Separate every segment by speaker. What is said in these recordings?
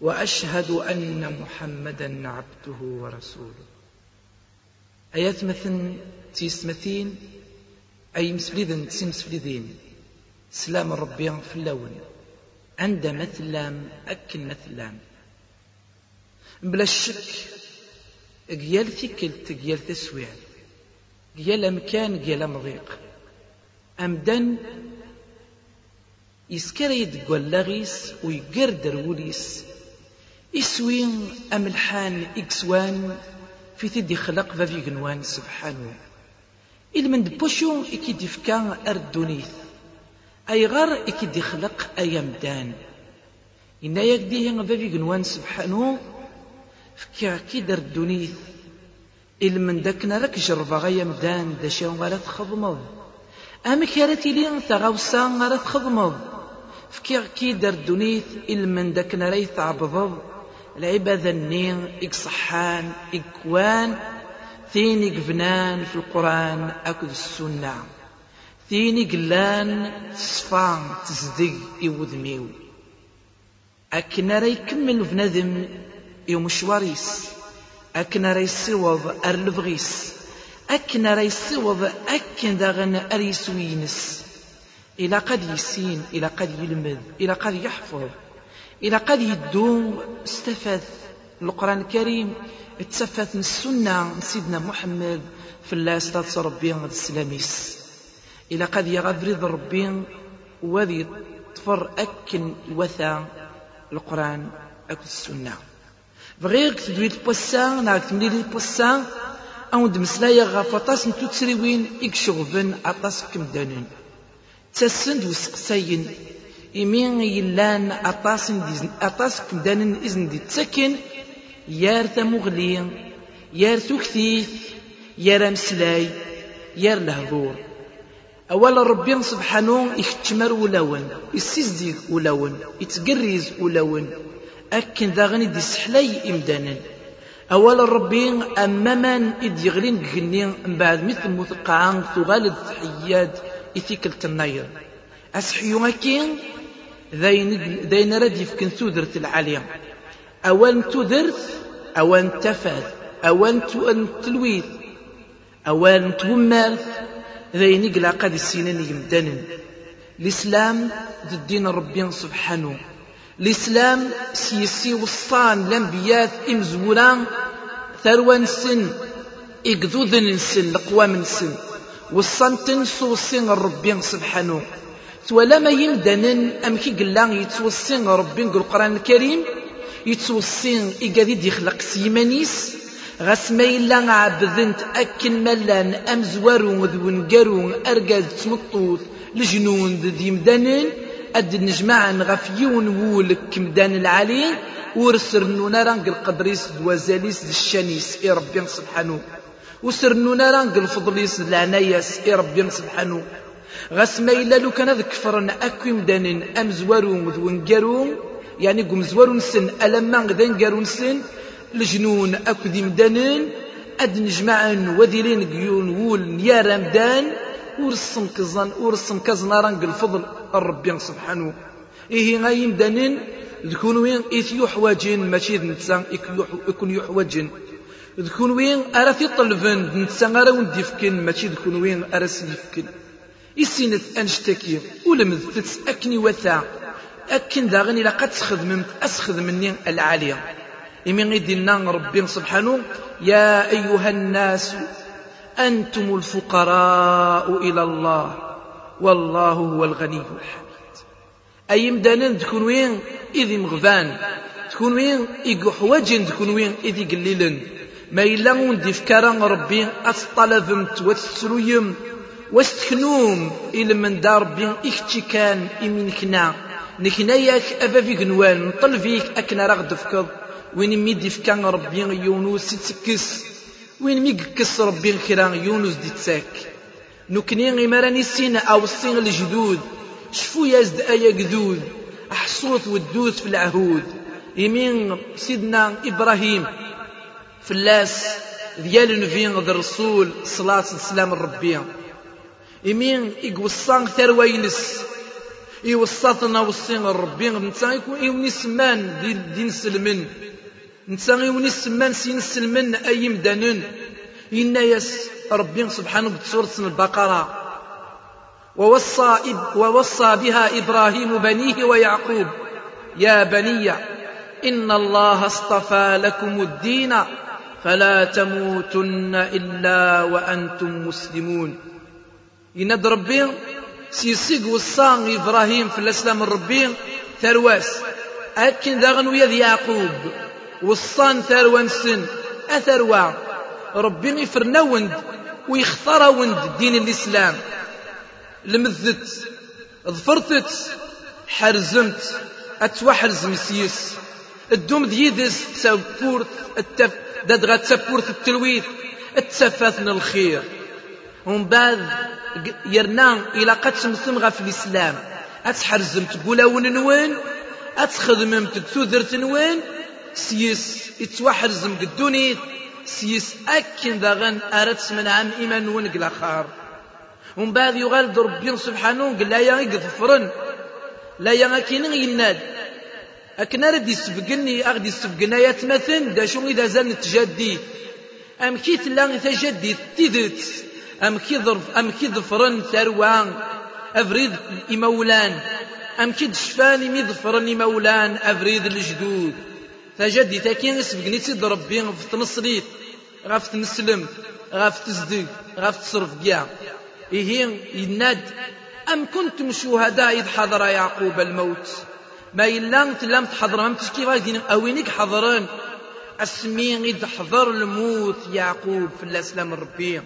Speaker 1: وأشهد أن محمدا عبده ورسوله. أيات مثل تيسمثين أي مسفلذن تسمسفلذين سلام ربي في اللون. عند مثلام أكل مثلام بلا الشك قيال ثكلت قيال تسويع قيال أمكان قيال مضيق. أمدن يسكر يدقل لغيس ويقردر إسوين أملحان إكسوان في تدي خلق فافي جنوان سبحانه. إل من دبوشو إكي دفكا أردونيث. أي إكي دي خلق أيام دان. إنا يكديه فافي جنوان سبحانه. فكا كي دردونيث. إل من داكنا لك جربا غايا مدان دا شاو غالا تخضمض أما كارتي لي ثغاوسا غالا تخضمض فكي كي دردونيث. إل من داكنا ريث عبضض. العبادة النين إكصحان إكوان ثيني قفنان في القرآن أكد السنة. ثيني قلان تصفان تصدق إوذميو أكنا ري كمل بنادم يوم شواريس. ري سوض أرلفغيس. أكنا ري سوض أكن داغن أريسوينس. إلى قد يسين إلى قد يلمذ إلى قد يحفظ. إلى قد يدو استفاد القرآن الكريم اتسفت من السنة سيدنا محمد في الله أستاذ ربي السلاميس إلى قد يغبرد ربي وذي طفر أكن وثا القرآن أكل السنة. بغير تدوي البوسا نعرف تملي البوسا أو دمسلايا غافطاس نتو تسريوين إكشغفن عطاس كمدانين تسند وسقساين إمين يلان أطاس أطاس كمدان إذن دي تسكن يار ثمغلي يار ثكثيث يار مسلاي يار لهذور أولا ربي سبحانه يختمر ولون يسيزدي ولون يتقريز ولون. أكن ذا غني دي سحلاي إمدانا أولا ربي أماما إد يغلين قني من بعد مثل مثقعان ثغالد تحياد إثيكل النير أسحيو أكين داين راد يفكن ثودرت العالية. أوان تودرت أوان تفاد أوان تلويث أوان تومالث ذاين قلا قد السنين يمدنن. الإسلام الدين ربي سبحانه. الإسلام سيسي وصان الأنبياء إمزوران ثروان سن إقذوذن سن لقوام سن. وصان سوصين ربي سبحانه. ولا ما يمدنن أم كي قلا يتوصين ربي القرآن الكريم؟ يتوصين إقادي يخلق سيمانيس؟ غاس ما إلا عبدنت أكن ملان أم زوارو ذو نقارو أرقاد تمطوث لجنون ذي يمدنن أد نجمع غف وولك كمدان العلي؟ ورسرنونا رانق القدريس دوازاليس الشانيس إي ربي سبحانه وسرنونا رانق الفضليس العنايس إي ربي سبحانه غاس ما إلا لو كان ذك كفرن أكوم دانن أم زوارو ذو نقارو يعني قم زوارو نسن ألما غدا نقارو نسن الجنون أكو ذي مدانن أد نجمعن وذيلين قيون وول يا رمدان ورسم كزن ورسم كزن رانق الفضل الرب سبحانه إيه غاي مدانن ذكون وين إث يحوجن ماشي نتسا يكون يحوجن ذكون وين أرث يطلبن نتسا غير ونديفكن ماشي ذكون وين أرث يفكن إسينت أنشتكي ولمذتت أكني وثا. أكن داغن إلا قد تخدمت أسخذ مني العالية إمين غيدنا ربي سبحانه يا أيها الناس أنتم الفقراء إلى الله والله هو الغني الحميد. أي مدانا تكون وين؟ إذي مغفان. تكون وين؟ إيقو حواجن تكون وين؟ إذي قليلا ما إلا وندي فكارا ربي أتطلبمت وتسرويم واستكنوم إلى من دار بين إختي كان إمين كنا. ياك أفا في قنوان نطل فيك أكنا رغد فكض وين ميدي كان ربي يونس يتسكس وين ميقكس ربي كرا يونس دي تساك نكني غيمراني السين أو السين الجدود. شفو يزد ايا قدود؟ احصوث ودوث في العهود. يمين سيدنا إبراهيم. فلاس ديال نفين الرسول صلاة والسلام الربي يمين يقوصان ثروينس يوسطنا وصين الربي نتا يكون يوني سمان دين, دين سلمن نتا يوني سمان سين سلمن أي مدانن. إنا يس ربي سبحانه بسورة البقرة. ووصى, ووصى بها إبراهيم بنيه ويعقوب. يا بني إن الله اصطفى لكم الدين فلا تموتن إلا وأنتم مسلمون. يند ربي سيسيق وصان إبراهيم في الإسلام الربي ثرواس أكن داغن ويا يعقوب. وصان ثروان سن أثروا ربي يفرنا وند ويختار وند دين الإسلام. لمذت ظفرتت حرزمت أتوحرز مسيس. الدوم ديدس تسابورت التف داد غتسابورت التلويث. التفاثن الخير. ومن بعد يرنا إلى قد تمثم في الإسلام أتحرزم تقول وين نوين أتخدم تكثوذر نوين سيس يتوحرزم قدوني سيس أكن داغن أردت من عام إيمان ونق الآخر ومن بعد يغال ربي سبحانه قال لا يا يغفرن لا يا كين يناد أكن رد يسبقني أغدي يسبقنا يتمثل دا شو إذا زال نتجدي أم كي تلا تجدي تيدت أم ظرف أم ظفرن ثروان أفريد إمولان. أم كي دشفاني مي ظفرن إمولان أفريد الجدود. تجدي تاكين يسبقني تيد ربي في تنصريت غاف تنسلم غاف تزدق غاف تصرف كاع إيه يناد أم كنتم شهداء إذ حضر يعقوب الموت؟ ما إلا تلام تحضر هم تشكي غادي أوينك حضران. أسمي إذ حضر الموت يعقوب في الأسلام الربي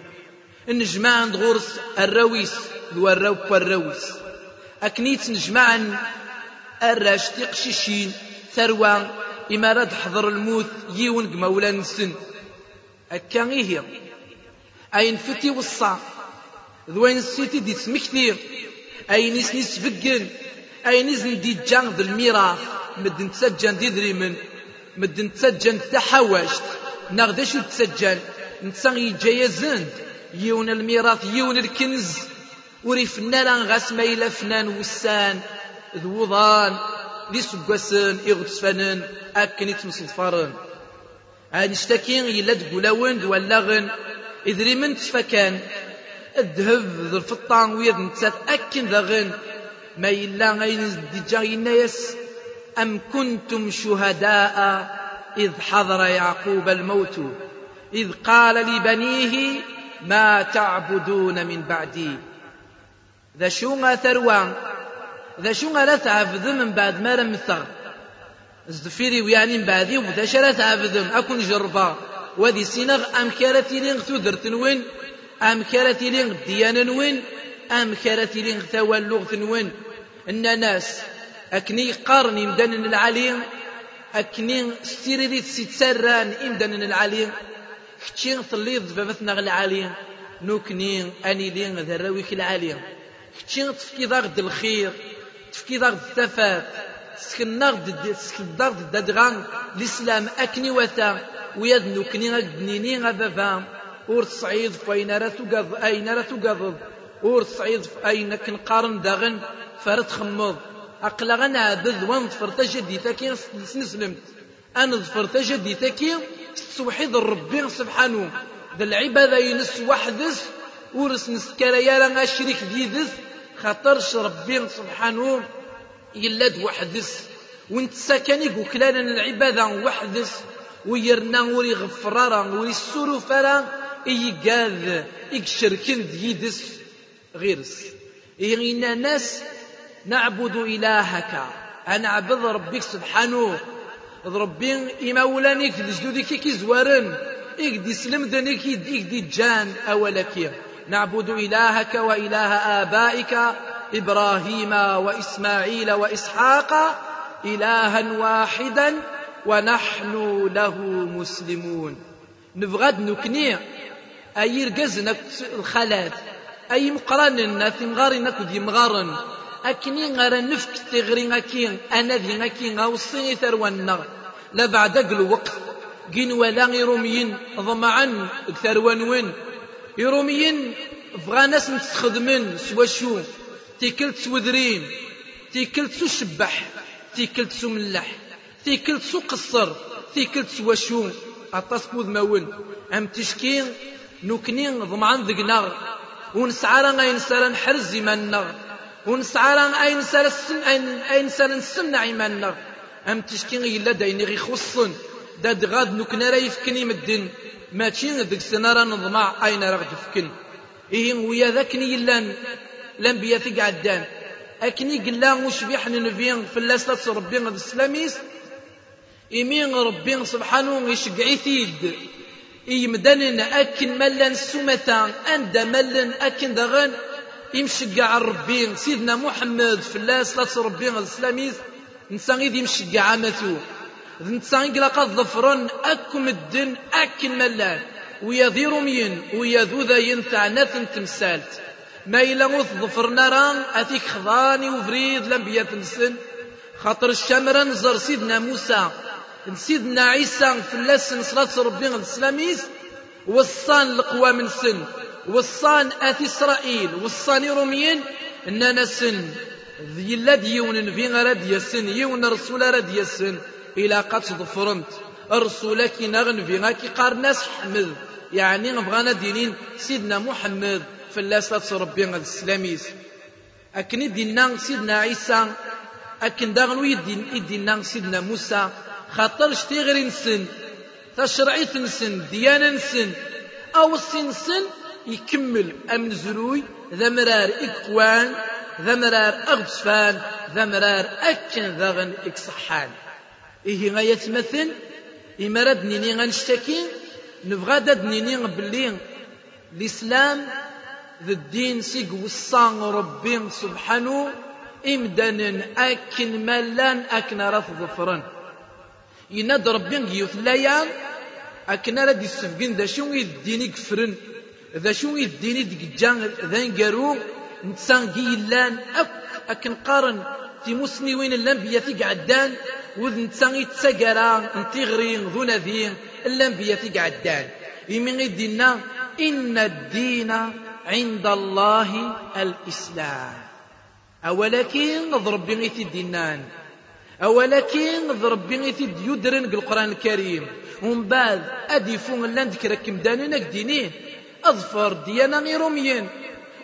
Speaker 1: نجمع غرس الرويس الوراو والرويس أكنيت نجمع الراش تقشيشين ثروة إمارات حضر الموت يون مولا سن أكا إيه أين فتي وصا؟ ذوين السيتي دي تمكثير أين يسني سفقن؟ أين يزن دي جان ذا الميراث مدن تسجن دي دريمن. مدن تسجن تحوشت نغدش تسجن. نتسان يجايا زند يون الميراث يون الكنز. وريف النار غاس ما إلا فنان وسان. ذوضان لي سقاسن إغتسفنن أكن يتمصدفرن عاد نشتكي إلا تقولاون دولاغن. إذري من تفكان. الذهب ذو الفطان ويد نتسات أكن ذغن ما إلا غين ديجا ينايس. أم كنتم شهداء؟ إذ حضر يعقوب الموت. إذ قال لبنيه ما تعبدون من بعدي. ذا شو ثروان ذا شو لا تعبد من بعد ما رمثغ زدفيري ويعني من بعدي وبدا شرا تعبد أكون جربا وذي سينغ أم كارتي لين تودرت وين أم كارتي لين ديانا وين أم كارتي لين ثوالوغ وين إن ناس أكني قارني مدن العليم أكني ستيري سيتسران إمدن العليم كتشين ثليض بابثنا العالي نوكني أني لين ذراويك العالي. كتشين تفكي ضغط الخير تفكي ضغط الثفاف سكنا ضغط دادغان الإسلام أكني وثا ويد نوكني غدنيني غبابا ور تصعيد فاين راه تقض أين راه تقض ور تصعيد أين كنقارن داغن؟ فرد خمض. أقلا غنعبد ونظفر تجدي تاكي سنسلمت. أنا ظفر تجدي تاكي توحيد ربي سبحانه. ذا العبادة ينس وحدث ورس نسكر يا لنا شريك ديدث خاطرش ربي سبحانه يلاد وحدث وانت ساكني وكلانا العبادة وحدث ويرنا وري غفرارا وري السروفارا إيقاذ إيكشركن ديدس. غيرس. إيغينا ناس نعبد إلهك. أنا عبد ربك سبحانه. ربي إمولانيك لجدودك كي زوارن إك دي سلمدنك إك دي جان أولك نعبد إلهك وإله آبائك إبراهيم وإسماعيل وإسحاق إلها واحدا ونحن له مسلمون نبغاد نكني أي رقزنا الخلات أي مقران تمغارنا كدي مغارن أكني غير نفك تغري أكين أنا ذي أكين أوصيني ثروانا لا بعد الوقت جين ولا يروميين ضمعا ثروان وين يروميين بغا ناس نتخدمن سوا شو تيكلت سوذرين تيكلت سو شبح تيكلت سو ملح تيكلت سو قصر تيكلت سوا شو أطاس كوذ ماون. أم تشكين نوكنين ضمعان ذقنا ونسعى راه ينسى نحرز إيماننا ونسعى راه نسى السن أي نسى نسمع إيماننا أم تشكين إلا غي خصن داد غاد نوكنا راه مدن ماشي ذيك السنة راه نضمع أين راه تفكن إيه ويا ذاكني يلان الأنبياء في قعدان أكني قلا وشبيح ننفين في اللاسلات ربي غد السلاميس إمين ربي سبحانه يشقعي ثيد يمدنن أكن ملن سمتا أند ملن أكن دغن يمشقع ربي سيدنا محمد في الله صلاة ربي الإسلامي نسان غيد يمشقع عمتو نسان قلا قد ظفرن أكم الدن أكن ملان ويا مين ويا ذو ذا ينفع نثن تمسالت. ما إلا غوث ظفرنا ران أتيك خضاني وفريد لنبيات نسن خاطر الشمرة نزر سيدنا موسى. سيدنا عيسى في اللسن صلاة ربي الإسلاميس وصان القوى من سن. وصان آت إسرائيل. وصان روميين إننا سن ذي لا ديون في غرد يسن يون رسول رد يسن. إلى قد ظفرمت رسولك نغن في غاكي قار ناس حمد يعني بغانا دينين سيدنا محمد. صلاة ربي الإسلاميس. أكن دينا سيدنا عيسى. أكن داغن ويدين يدينا سيدنا موسى. خاطر شتي نسن. تشرعيت نسن ديانة نسن. أو نسن يكمل. أمن زروي ذا مرار إكوان. ذا مرار أغسفان ذا مرار أكن ذاغن إكصحان. إيه غاية مثل إمارد نيني غنشتكي نبغى داد نيني بلي الإسلام ذا الدين سيق وصان ربي سبحانه إمدان أكن ملان أكن رث ظفران. يناد ربي يوث لايا أكن راد يسفقن ذا شو يديني كفرن ذا شو يديني دقجان ذا نقارو نتسان قيلان أك أكن قارن. تيموسني وين الأنبياء في قعدان وذ نتسان يتسقرا نتيغري ذو نذين الأنبياء في قعدان يمين يدينا إن الدين عند الله الإسلام. أولكن نضرب بغيث الدينان أولكن ضرب بغيث يدرن القرآن الكريم. ومن بعد أديفون لأن ذكرك مدانين دينين أظفر ديانا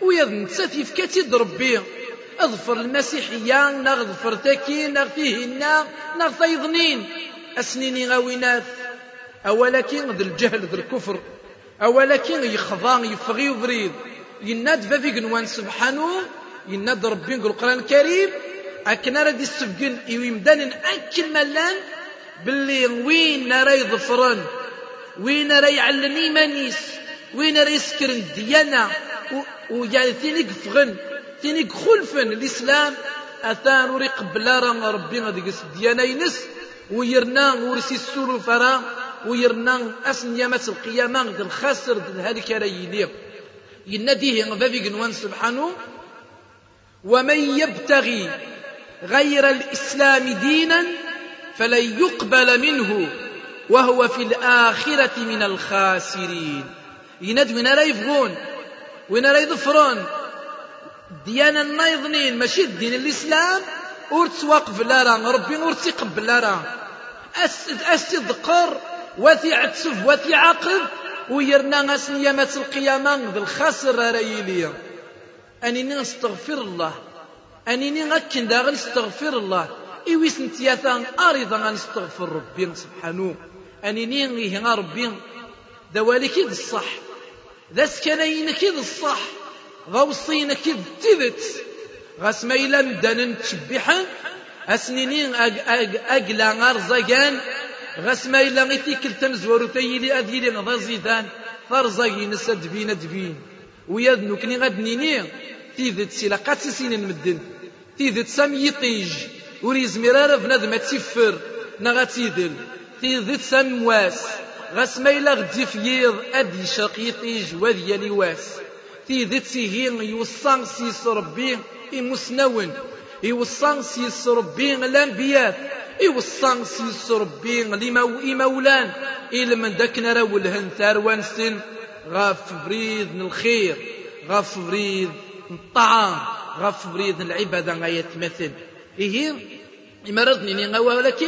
Speaker 1: غيروميين ويض نتساتي فكاتي ضربي أظفر المسيحية نغظفر تاكي نغفيهن نغفيضنين. أسنيني غاوينات. أولكن ذا الجهل ذا الكفر. أولكن يخضان يفغي وبريد يناد فافي قنوان سبحانه يناد ربي القرآن الكريم. أكن راه يسفقن يمدان أكل ملان باللي وين راه يظفرن وين راه يعلم إيمانيس؟ وين راه يسكرن الديانة؟ ويعني تينيك فغن تينيك خلفن. الإسلام أثان وري قبل راه ربي غادي يقص الديانة ينس ويرنا ورسي السور الفرا ويرنا أسن يامات القيامة غد الخاسر هذيك راه يليق. يناديه قنوان سبحانه ومن يبتغي غير الإسلام دينا فلن يقبل منه وهو في الآخرة من الخاسرين. يناد وين راه يفغون وين راه يظفرون ديانة النايضنين ماشي الدين الإسلام؟ ورت واقف لا راه ربي ورت يقبل لا راه أس ذكر وثي عتسف وثي عاقب ويرنا غاس نيامات القيامة بالخاسر راه يليا أني نستغفر الله. أنيني غاكن دا غنستغفر الله. إيويس نتياثا أريضا غنستغفر ربي سبحانه. أنيني غيه ربي. دوالي كيد الصح. ذا سكنين كيد الصح غوصين كيد تذت. غاس ما إلا ندان نتشبحا أسنيني أقلا غرزقان غاس ما إلا غيتيكل تمزور تيلي أديلي غضا زيدان فرزقي نسى دبين. دبين وياد نوكني غاد نيني تيذت سيلا قاتسين المدن تيذت سام يطيج. ور يزمر راه بنادم تسفر نغا تيدل تيدل سمواس غاس ما إلا غدي فيض أدي شقيطي جواد يالي واس. تيدل تيهين يوصان سيس ربي إمسنون. يوصان سيس ربي الأنبياء يوصان سيس ربي لمولان. إلا من داك نرى ولهن ثاروان سن غاف بريد الخير. غاف بريد الطعام. غاف بريد العبادة غاية مثل إيه؟ إما غوا ولكن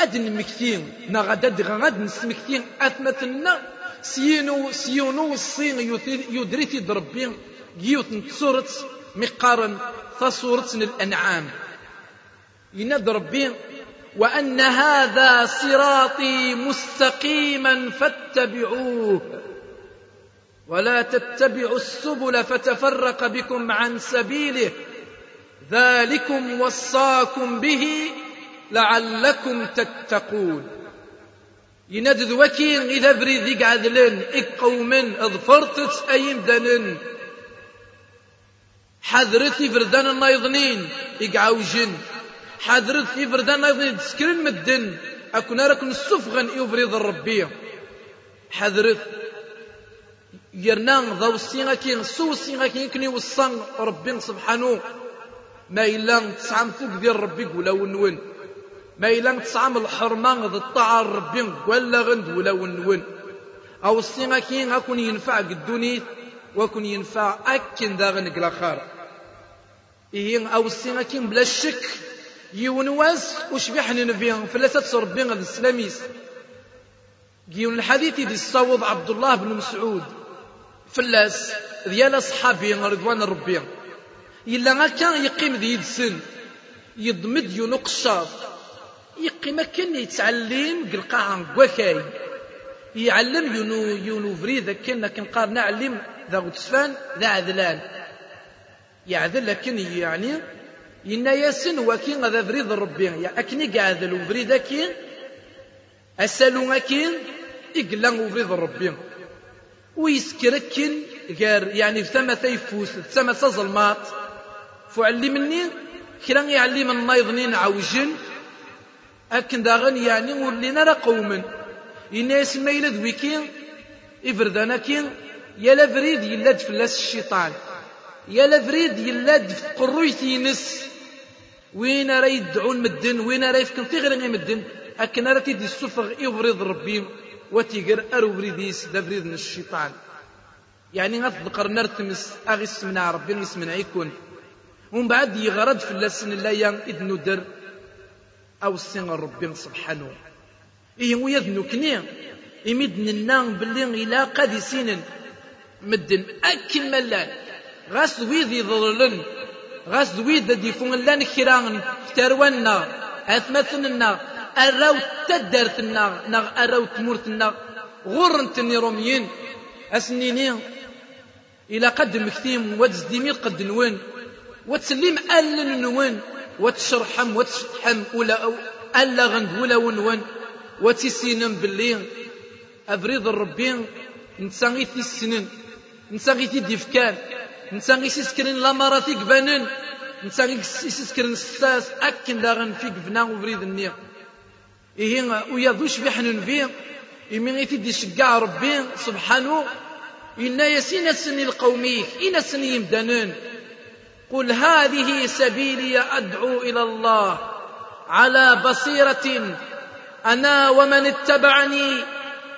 Speaker 1: أدن مكتين نا غدا غاد نسمكتين أثمتنا سينو سيونو الصين يدريتي دربي جيوت نتصورت مقارن تصورت الأنعام يناد ربي وأن هذا صراطي مستقيما فاتبعوه. ولا تتبعوا السبل فتفرق بكم عن سبيله. ذلكم وصاكم به لعلكم تتقون. ينادذ وكين إذا بريد عدلن إقومن اظفرتت أي مدنن حذرت فردان النايضنين إقعوجن حذرت فردان النايضنين تسكرن مدن. أكون راكن السفغن يفرض الربية حذرت. يرنا ذو السيغا كين سو السيغا كين كني وصان ربي سبحانه. ما إلا تسعم فوق ديال ربي ولا ونون. ما إلا تسعم الحرمان ذا الطاعة ربي ولا غند ولا ونون أو السيغا كين أكون ينفع قدوني وكون ينفع أكن ذا غنق الآخر إيه أو السيغا كين بلا شك يونواس وشبيح نبيان فلاسة ربي غد السلاميس. جيون الحديث دي الصوض عبد الله بن مسعود. فلاس ديال أصحابي رضوان ربي إلا كان يقيم ذي يدسن يضمد يونو قشاط يقيم كان يتعلم قلقاع وكاي. يعلم يونو يونو فريد كنا كنقار نعلم ذا غتسفان ذا عذلان. يعذل لكن يعني إنا ياسن وكين ذا فريد ربي. يا أكني قاعد وفريد كين. أسألو أكين إقلان وفريد ربي. ويسكركن غير يعني في ثمة يفوس في ثمة ظلمات فعلمني. كرا يعلم النايضنين عوجن أكن داغن يعني ولينا راه قوما الناس ما يلد ويكين إفردانا كين يا لفريد يلد فلاس الشيطان. يا لفريد يلد في قرويتي نس. وين راه يدعون مدن؟ وين راه يفكن تغري مدن؟ أكن راه تيدي السفغ يفرض ربي وتيقر أرو بريديس دا بريد من الشيطان. يعني غتذكر نرتمس أغي سمنا ربي نسمنا يكون. ومن بعد يغرد في اللسن اللايا إذ ندر. أو السن ربي سبحانه. إيه ويذنو كني يمدن النام باللي إلا قد سين مدن أكل ملان غاس ويذ يضللن. غاس ويذ ديفون لأن كيران فتروانا أثمثنا أراو تدرتنا نغ أراو تمورتنا غرنتني روميين أسنيني. إلى قد مكتيم وتزديمير قد نوين. وتسليم أل نوين. وتشرحم وتشتحم ولا أو ألا غند ولا ونون وتسينم باللي أبريض الربين نتساغي في السنين نتساغي في ديفكان نتساغي سيسكرين لاماراتي قبانن نتساغي سيسكرين الساس أكن داغن في قبنا وبريد النير إيه ويضوش بحنن فيه إمين يتدي شقع ربي سبحانه إنا يسين سني القومي إنا سني يمدنن قل هذه سبيلي أدعو إلى الله على بصيرة أنا ومن اتبعني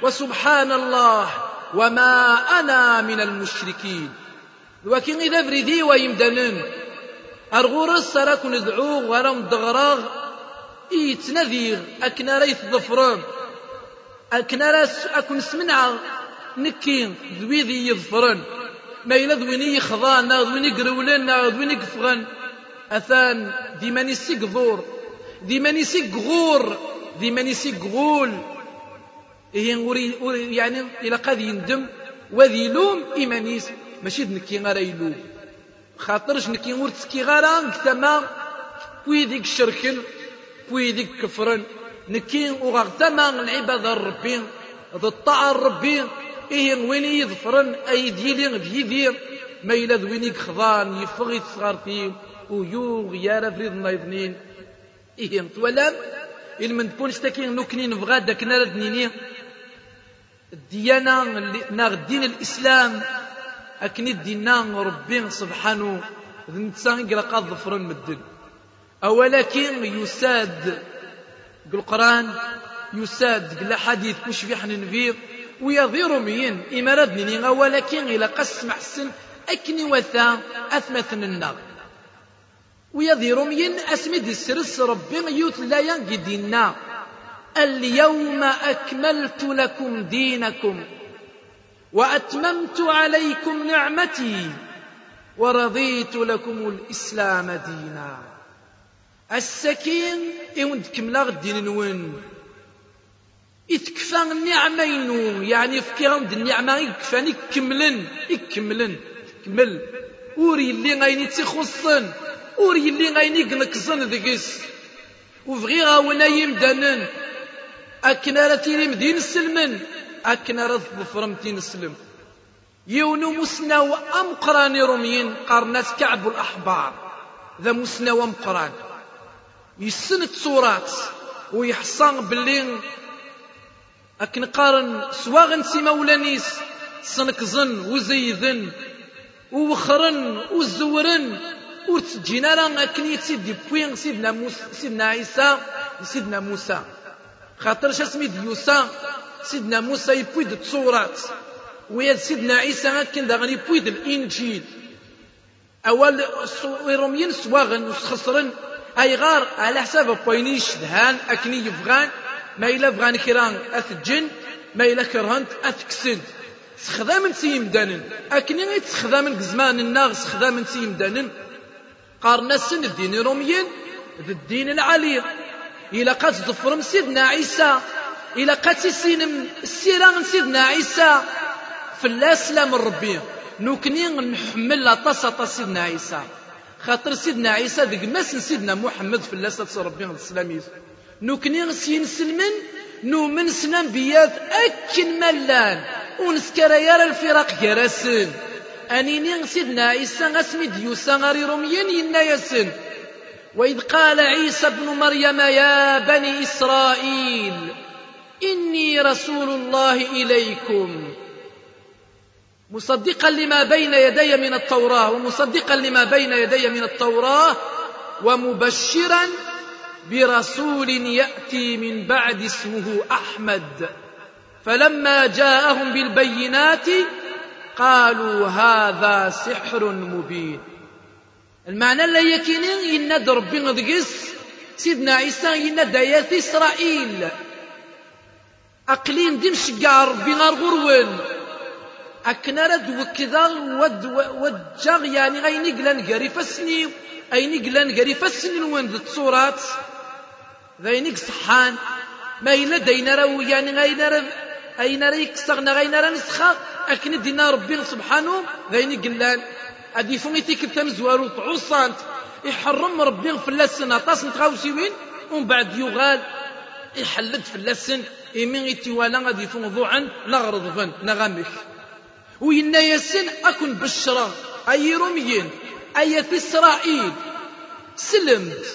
Speaker 1: وسبحان الله وما أنا من المشركين. ولكن إذا فريدي ويمدنن أرغورس سراك ندعو ورم دغراغ. يتنذير أكنا ريث ظفران. أكنا راس أكون سمنع. نكين ذويذي يظفرن ما إلا ذويني يخضان ذويني قرولن ذويني قفغن أثان ذي ماني ظور ذي ماني غور ذي ماني غول إيه يعني إلى قد يندم. وذي لوم إيمانيس. ماشي نكي غير يلوم. خاطرش نكي ور تسكي غير كتما ويديك الشركل ويديك كفرن. نكين وغغتما العباد ربي ذو الطاعة ربي إيه وين يظفرن أي ديلي ديدير ما إلا ذوينيك خضان يفغي تصغرتي ويوغ يا رفريض نايضنين إيه تولام من تكون شتاكي نكني نبغى داك نرد الديانة ناغ الدين الإسلام أكني دينا ربي سبحانه ذنتسان قال قاد ظفر مدن ولكن يساد القرآن يساد قال حديث كوش في حنين ويظهر مين؟ إمارات نيني ولكن إلى قسم حسن أكني وثا أثمثن النار. ويظهر مين؟ أسمد السرس ربي يوت لا ينقدنا اليوم أكملت لكم دينكم وأتممت عليكم نعمتي ورضيت لكم الإسلام دينا. السكين إوند كملا الدين نون إتكفى النعمين يعني فكي غند النعمة يكفاني كملن يكملن كمل وري اللي غايني تخصن وري اللي غايني قنكزن ذكس وفغي غاونا يمدانن أكنا رتيري مدين السلمن. أكنا رث ظفرمتين السلم. يونو مسناو أمقراني روميين قرنات كعب الأحبار. ذا مسناو أمقران يسن التصورات ويحصان باللي أكن قارن سواغن سي مولانيس صنكزن وزيذن ووخرن وزورن وتجينا راه أكن يتسيد بوين سيدنا موسى سيدنا عيسى سيدنا موسى خاطر اسمي ديوسا سيدنا موسى يبويد التصورات ويا سيدنا عيسى أكن داغن يبويد الإنجيل. أول روميين سواغن وسخسرن أي غار على حساب بوينيش دهان أكني يفغان ما إلا بغان كيران أثجن ما إلا كرهنت أثكسد سخدام سيم دانن. أكني غير سخدام زمان الناغ سخدام سيم دانن. قارنا السن الدين روميين الدين العلي إلا قد ظفرم سيدنا عيسى. إلا قد سينم السيرة سيدنا عيسى. في الأسلام الربي. نوكني نحمل لاطاس طاس سيدنا عيسى. خاطر سيدنا عيسى ذق ماس سيدنا محمد في الأسلام ربي الإسلامي نوكني سين سلمن نومن سنان بيات أكن ملان ونسكر يرى الفراق جرسن أنيني سيدنا عيسى اسمي ديوسا غاري روميين ينا يسن. وإذ قال عيسى ابن مريم يا بني إسرائيل إني رسول الله إليكم. مصدقا لما بين يدي من التوراة ومصدقا لما بين يدي من التوراة ومبشرا برسول يأتي من بعد اسمه أحمد. فلما جاءهم بالبينات قالوا هذا سحر مبين. المعنى اللي يكيني إن ربي غدقس سيدنا عيسى إن دايات إسرائيل. أقليم دمشق شقع ربي غار غرون أكنا رد وكذا ود وجاغ يعني غيني قلان قري فسني أيني قلان قري فسني وين التصورات ذينك صحان ما إلا دينا رو يعني غينا رو أين ريك صغنا غينا رو نسخة أكن دينا ربي سبحانه ذيني قلان. أدي فمي تيك تمزوارو تعصانت يحرم ربي في اللسن أطاس نتغاوسيوين ومن بعد يغال. يحلد في اللسن إمين يتوالا غادي يفون ضوعا نغرض فن نغمك وينا يسن أكن بشرا أي روميين أي إسرائيل. سلمت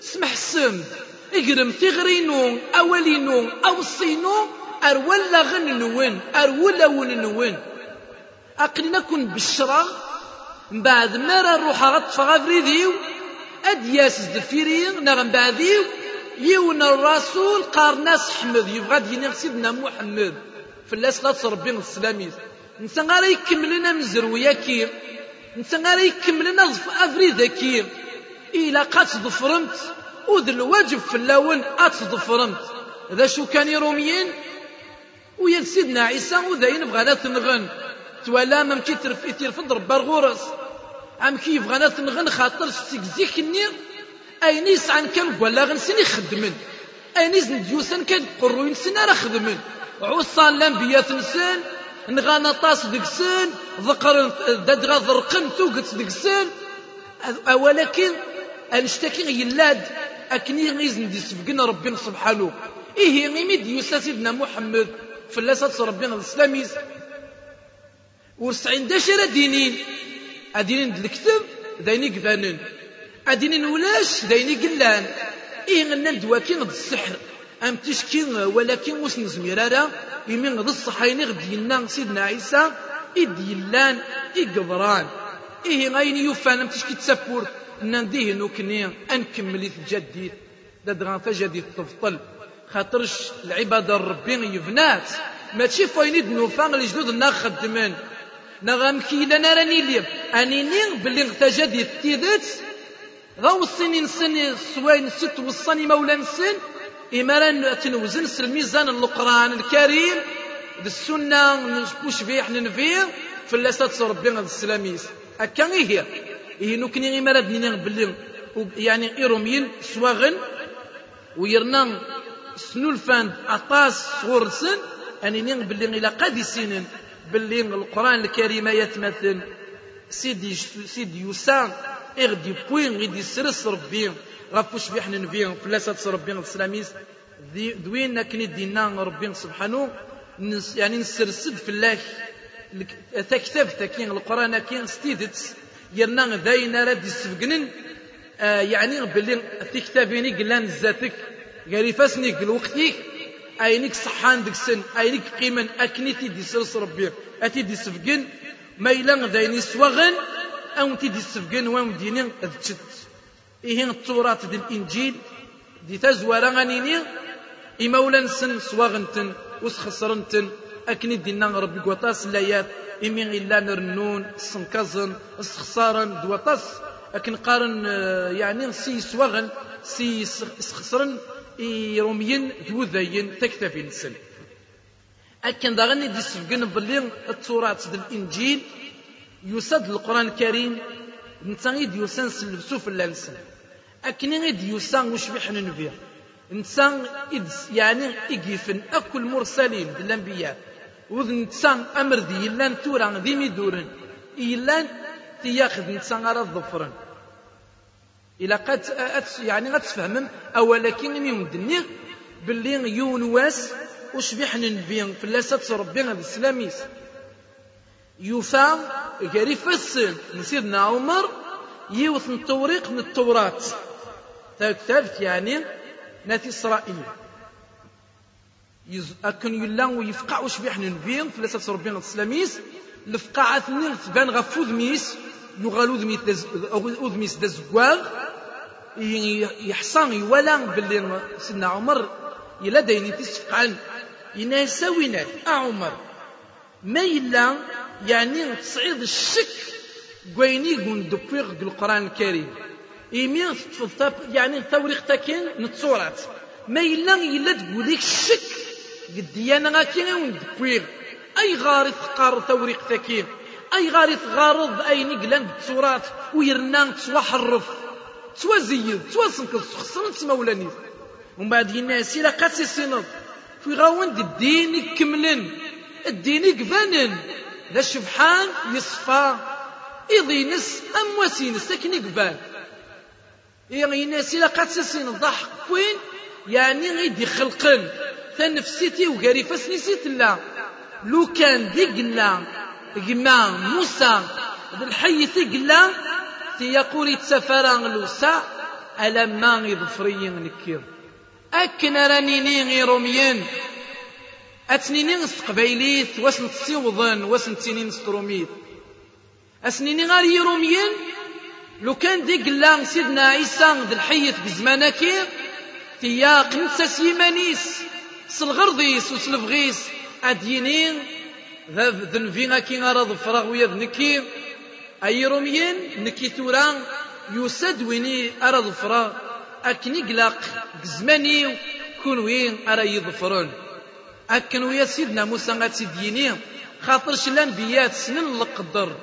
Speaker 1: سمح سمت. إقرم تغرينو أولينو أوصينو أرولا غن نوين أرولا ون نوين. أقلنا كن بشرا بعد ما نروح غطفة غفريديو أدياس دفيرين نغم بعديو يون الرسول قارناس حمد يبغى ديني سيدنا محمد. في الناس لا تربي السلاميز نتا غير يكملنا من زرويا كير. نتا غير يكملنا افريدا كير. إلا قات ظفرمت. وذ الواجب في اللون أتظفرمت ذا شو كان روميين ويا سيدنا عيسى وذاين بغانا تنغن. توالا مم كي ترف ترفض ربا الغرس عم كيف غانا تنغن خاطر سيك النير؟ أين يسعن كان ولا غنسني خدمن أين يزن ديوسن كان قروين سنة راه خدمن. عوصان الأنبياء نسان نغانا طاس دكسن ذكر ددغا ذرقن توقت دكسن ولكن أنشتكي يلاد أكني غيزن دي سبقنا ربنا سبحانه. إيه ميميد يوسى سيدنا محمد. فلاسات ربنا الإسلاميز. ورسعين داشر دينين. أدينين الكتب دايني قذانن أدينين ولاش دايني قلان إيه غنى دواكين السحر. أم تشكي ولكن وسن زميرارا يمين ضد الصحيني غدينا سيدنا عيسى. إد يلان إقبران. إيه غاين يوفان أم تشكي تسفور. نديه نوكني أنكمل تجديد دادغان تجديد تفضل. خاطرش العبادة ربي يبنات. ماشي فاين نوفان الجدود نا خدمن نا غامكيلا أنا راني لي أني نين بلي تجديد تيدت. غاو السنين سن سوين ست وصاني مولا نسن إما ران تنوزن الميزان القرآن الكريم. بالسنة وش بيح ننفيه. فلاسات ربي السلاميس هكا هي؟ هي نكني غير مراد نين بلي يعني إيروميين سواغن ويرنا سنو الفاند أطاس صورسن أني نين بلي إلى قد سنين بلي القرآن الكريم يتمثل. سيدي سيدي يوسان إغدي بوين غيدي سرس ربي غفوش بيحنا نبيهم فلاسة ربي السلاميس دوين كني دينا ربي سبحانه يعني نسرسد في الله تكتب تكين القرآن كين ستيدت يرنا ذاين راد يسفقنن آه يعني بلي تكتبيني قلان زاتك. قالي فاسني قل وقتيك. اينك صحان ديك السن اينك قيمن أكني تيدي سرس ربي. اتيدي سفقن ما إلا ذاين سواغن أو تيدي سفقن وام ديني ذتشت إيه التوراة دي الإنجيل. دي تزوارا غنيني. إمولا سن سواغنتن وسخسرنتن. أكني دينا ربي قوطاس لايات إمي إلا نرنون سنكزن سخسارا دوطاس. أكن قارن يعني سي سواغن سي سخسرن يرومين دوذين تكتفي السن أكن داغني دي سفقن بلي التوراة دي الإنجيل يسد القرآن الكريم نتا غيد يوسان سلبسو في اللانسن أكني غيد يوسان وش بيحنا نبيع نتا يعني إجيفن أكل مرسلين الأنبياء وذ نتا أمر دي يلان تورا ذي ميدورن. يلان تياخذ نتا غير الظفرن إلا قد يعني غتفهمم أولا كي يمدني باللي يون واس وش بيحنا نبيع في اللاسات ربي غير السلاميس يوفى قال يفسر. سيدنا عمر يوث التوريق من التوراة. تكتبت يعني ناتي إسرائيل. أكن يلا ويفقع وش بيحن نبين في لسات ربنا السلاميس لفقع عثنين تبان غفو ذميس يغالو ذميس. ذميس دزقواغ يحصان يولا باللي سيدنا عمر يلا دايني تسفقعن يناساوينات أعمر ما يلا يعني تصعيد الشك قويني قون دبويغ القرآن الكريم. إيمي يعني توريق تاكين نتصورات. ما إلا إلا تقوليك الشك قد يانا غاكين وندبويغ أي غارث قار توريق تاكين أي غارث غارض أي نقلان بتصورات ويرنا تسوحرف توازيد تواسنكس خسرت مولاني ومن بعد الناس إلا قاسي سنض في غاوند الدين يكملن. الدين يقبانن ذا الشبحان يصفى. إضينس أم وسينس لكن يقبال يعني الناس إلا قد سسين ضحك وين يعني غيدي خلقن. تنفسيتي وقاري فسنسيت لا. لو كان دي قلا قما موسى الحي قلا تيقول لوسا ألا ما يظفري نكير. أكن راني نيغي روميين. أتنيني نستقبيليت واس نتصيوضن واس نتيني نستروميت أسنيني غار يروميين لو كان لا سيدنا عيسى ذي الحية بزمانكي تيا قنسة سيمانيس سلغرضيس وسلفغيس. أدينين. ذنفينا كي غار ظفراغ ويا ذنكي أي روميين نكي تورا يسد ويني أرى ظفراغ أكني قلاق بزماني كون وين أرى يظفرون. أكن ويا سيدنا موسى غاتسيديني خاطرش الأنبياء سنن القدر.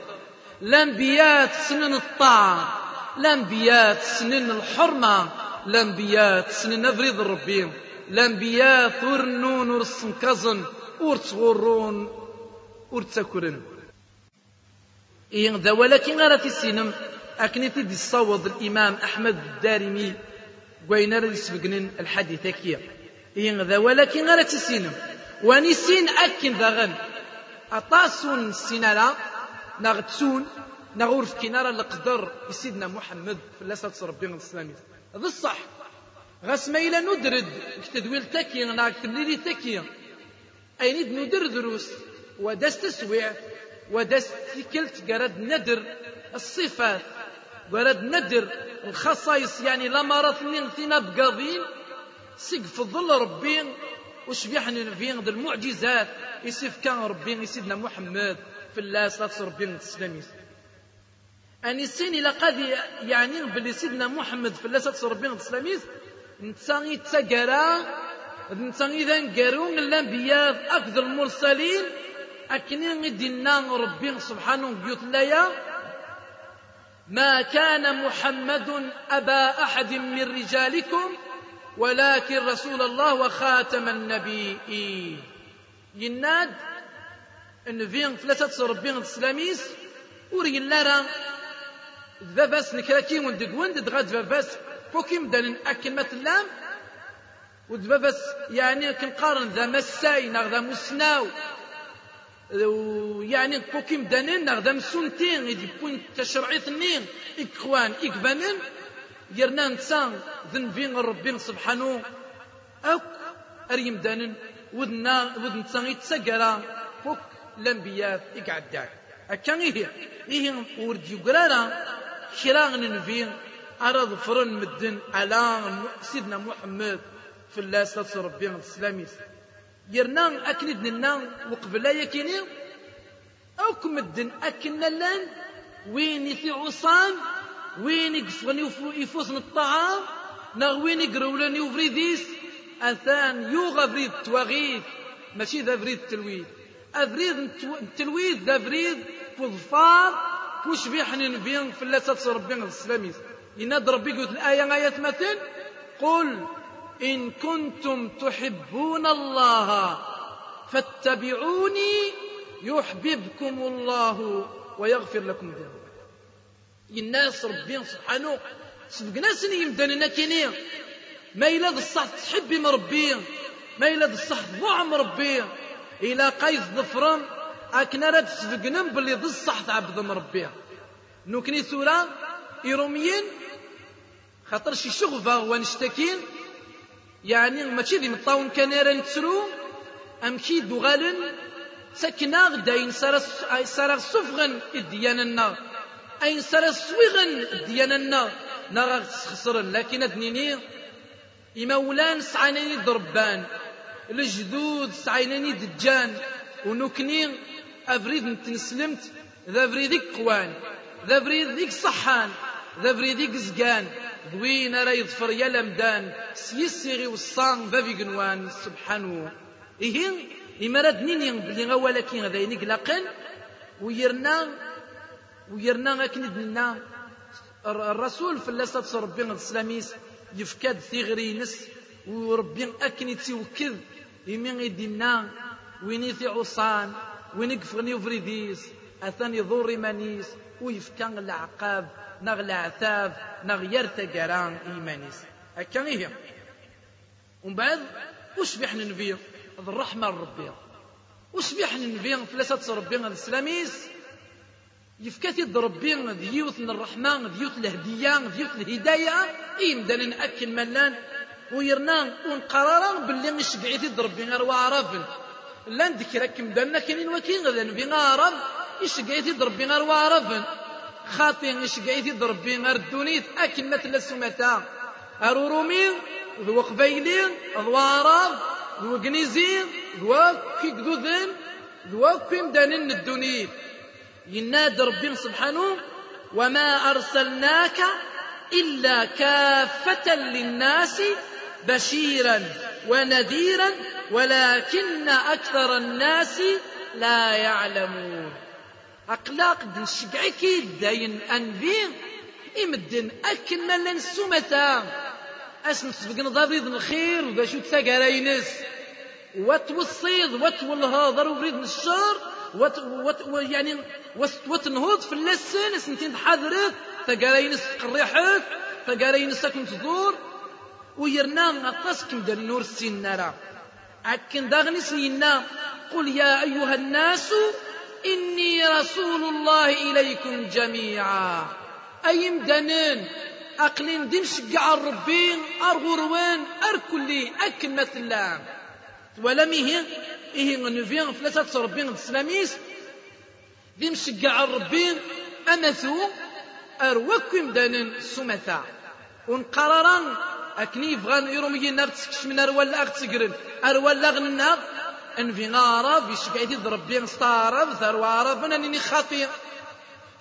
Speaker 1: الأنبياء سنن الطاعة. الأنبياء سنن الحرمة. الأنبياء سنن أفريض ربي الأنبياء ثورنون ورسنكزن ورتغرون ورتكرن. إيه ذا ولكن غير في السينم أكني تدي الصوض الإمام أحمد الدارمي وين يسبقن الحديث كي. إيه ذا ولكن غير في السينم ونسين أكن ذا أطاسون السينالا نغتسون نغور في كنارة القدر سيدنا محمد في الله ربي الإسلامي. هذا الصح. غاس ما إلا ندرد كتدويل تاكي نا كتمليلي تاكي أين ندر دروس ودست تسويع ودست تكلت قرد ندر. الصفات قرد ندر. الخصائص يعني لما من ثنا بقاضين سقف ظل ربي. وش بيحن فين المعجزات؟ يسيف كان ربي سيدنا محمد. في الله صلاة ربي السلامي أني سيني لقد يعني بلي سيدنا محمد في الله صلاة ربي السلامي نتساني تسقرا نتساني ذا نقارون الأنبياء أكثر المرسلين أكنين دينا ربي سبحانه الله ما كان محمد أبا أحد من رجالكم ولكن رسول الله وخاتم النبيين يناد ان فين ثلاثة ربين السلاميس وري لارا ذبس نكراكي وندق وند غاد ذبس فوكيم دان اكل مثلام ودبابس يعني كنقارن ذا مساي ذا مسناو. يعني كوكيم دانين ذا مسونتين يدي بوين تشرعي ثنين. إكوان إكبانين يرنا نتسان ذنبين ربي سبحانه. أك أريم دانن ودنا ودن تسان يتسقرا فوك الأنبياء إقعداك أكان إيه؟ إيه ورد يقرانا كرا ننفين أراد فرن مدن على سيدنا محمد في الله صلى ربي الإسلامي يرنا أكند لنا وقبلا يكيني. أو كمدن أكن لأن. وين في عصام؟ وين يقصغني يفوسن الطعام؟ نغ وين يقرولني وفريديس؟ أثان يوغا فريد تواغيث ماشي ذا فريد التلويد أفريد التلويد ذا فريد فضفار وش بيحن الله تصر بين السلاميس يناد ربي قلت الآية آية مثل قل إن كنتم تحبون الله فاتبعوني يحببكم الله ويغفر لكم ذنوبكم. الناس ربي سبحانه سبقنا سني يمداننا كيني. ما إلا الصح تحب مربي ما إلا الصح ضوع مربي إلى قيس ظفرم أكنا لا تسبقنا باللي ضد الصح تعبد مربي نوكني ثورة إيروميين خاطر شي شغفة ونشتكين يعني ماشي ذي مطاون كان نتسرو أمشي دوغالن سكنا غدا ينسر سفغن الديانة النار. أين سر سويغن دياننا نغا خسرن لكن أدنيني إمولان سعانيني ضربان الجدود سعيناني دجان ونكني أفريد نتنسلمت ذا فريدك قوان ذا فريدك صحان. ذا فريدك زقان ذوين راه يظفر يا لمدان سيسيغي وصان ذا قنوان سبحانه. إيه إمارات نيني بلي ولكن هذا ينقلقن ويرنا ويرنا أكن دنا الرسول في الله صلى ربي السلاميس يفكاد ثغرينس وربي أكن يتوكد يمين يدينا وين يثي عصان وين يقفغني وفريديس أثاني ضور مانيس ويفكان العقاب. نغ العثاب نغ يرتقران إيمانيس هكا هي ومن بعد وش بيحنا نبيه الرحمة ربي وش بيحنا نبيه في الله ربي السلاميس يفكاتي ربي ديوث من الرحمن ديوث الهدية ديوث الهداية. إيم دالين أكل ملان. ويرنا ونقرارا باللي مش بعيد ربي غير وعرفن لا نذكر كم دانا كاينين وكين غدا نبي غارب قايد ربي غير وعرفن خاطي إيش قايد ربي غير الدونيت أكل مثل السمتا أرورومي ذو قبيلين ذو عرب ذو قنيزين ذو كيكدوذين ذو كيم دانين الدونيت. ينادى ربي سبحانه وما أرسلناك إلا كافة للناس بشيرا ونذيرا ولكن أكثر الناس لا يعلمون. أقلاق دن شقعكي داين أنبين إمدن أكن لن سمتا أسن سبقنا ضريض الخير وباشو تثقرينس وتوصيد وتولهاضر وبريد الشر وت وت يعني وتنهض في اللسان سنتين حضرت تقارين قريحك تقارين ساكن تدور. ويرنا غطاس كم دار النور السنارة أكن داغني سينا قل يا أيها الناس إني رسول الله إليكم جميعا. أي مدنن أقلين دين شقع ربي أرغروان أركلي أكل مثلا ولا ميه إيه نفيان ثلاثة ربي السلاميس دين شقع ربي أمثو أروكم دانن سمثا. ونقرران أكني يبغان يرومي نار تسكش من أروال أغ تقرن أروال أغننا أنفي غارب يشقعي ربي نستعرب ثرو عرب أنني خاطئ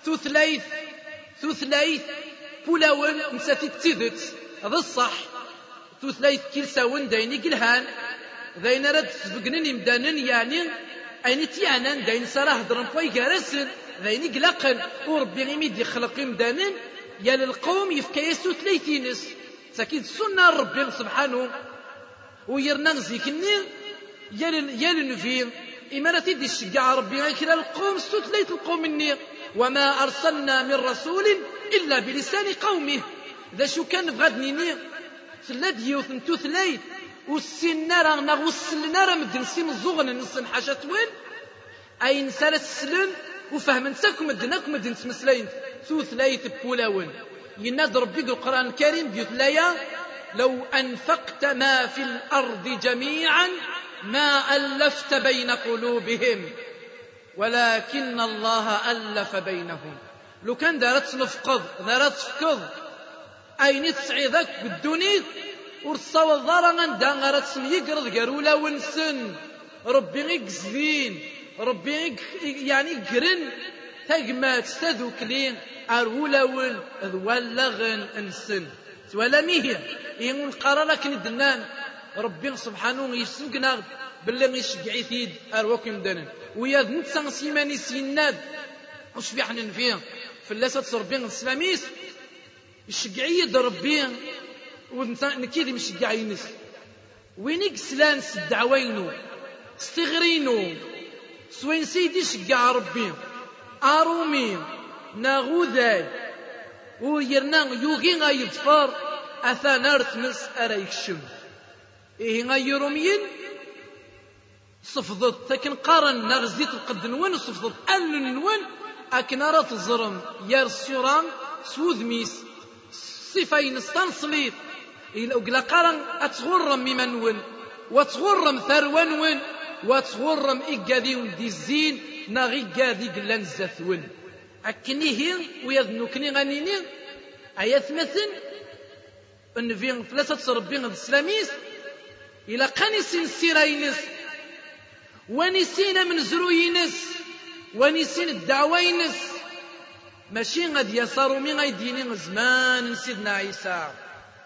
Speaker 1: ثلاث ثلاث بولاون نساتي تيدت هذا الصح. ثلاث كيلساون دايني قلهان داين رد سبقنني مدانن يعني. أين تيانا؟ داين سراه هضرن فاي جارسن داين قلقن وربي غيميد يخلق مدانن يا للقوم يفكيسو ثلاثينس ساكيد سنة ربي سبحانه. ويرنا نزيكني يا لنفي إما تدي الشجاع ربي غير القوم ستليت القوم مني. وما أرسلنا من رسول إلا بلسان قومه. ذا شو كان بغادنيني ثلاث يوث نتو ثلاث والسنة راه نغسلنا راه مدن سيم الزغن نصن حاجة وين أي نسالة السلن وفهم نساكم مدناكم مدن تمسلين ثو ثلاث بولاون يناد ربي القرآن الكريم ديوث لايا لو أنفقت ما في الأرض جميعا ما ألفت بين قلوبهم ولكن الله ألف بينهم. لو كان دارت نفقض دارت فقض أين ذاك بالدنيا ورصاو الضارة غندا غارت يقرض قرولا ونسن. ربي يقزدين ربي يعني قرن. تقمات تذوكلين أرولا ون ذوالغن انسن ولا ميه يقول قرارك ندنان. ربي سبحانه يسنقنا باللي يشجعي ثيد أرواكم دانا. ويا نتسان سيماني سيناد. وش بيحنا فيه فلاسة ربي السلاميس يشجعي ربي. ونكيد مشجع ينس وين سلان الدعوينو استغرينو. سوين سيدي شجع ربي. أرومي. ناغوذاي ويرنا يوغي غايدفار أثان نس أريكشم إيه غايرومين صفضت لكن قارن نغزيت القد نوان صفضت أل نوان أكن أرى تزرم يار السيران سوذ ميس. صفين استنصليت إلا قلا قارن أتغرم مما نون وتغرم ثروان ون وتغرم إقادي ودي الزين. ناغي قادي قلان الزثون أكني هي ويذنو كني غنيني آيات مثل أن في ثلاثة ربي إلى قانسين سيراينس ونسينا من زروينس ونسين الدعوينس ماشي غادي يصاروا مي غيديني زمان سيدنا عيسى.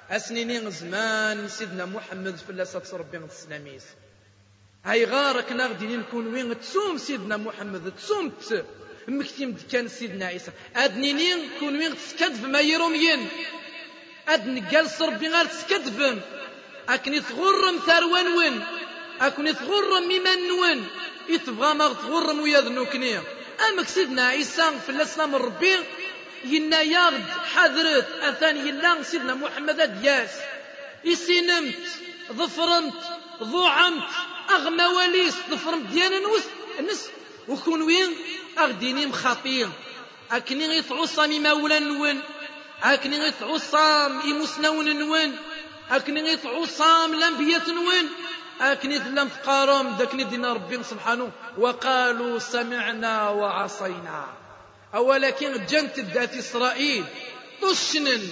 Speaker 1: أسنيني زمان سيدنا محمد في الله ربي السلاميس هاي غارك نغدي نكون وين تسوم سيدنا محمد تسوم مكتيم كان سيدنا عيسى. أدنيني نكون وين تسكدف ما يرومين أدن قال ربي غير تسكدف أكني تغرم ثروان وين؟ أكني تغرم ممن نون يتبغى ما تغرم ويا ذنوكني. أما سيدنا عيسى في الإسلام ربي ينا يارد حذرت أثان يلا سيدنا محمد دياس يسينمت ظفرمت ضوعمت أغمى وليس ظفرمت ديانا نوس نس. وكون وين؟ أغديني مخاطير أكني غيتعصى مولا نون أكني غيتعصى إمسنون نون أكني غيتعصى الأنبياء نون أكني لم تقارم داكني دينا ربي سبحانه. وقالوا سمعنا وعصينا. أولكن جنت ذات إسرائيل. تشنن.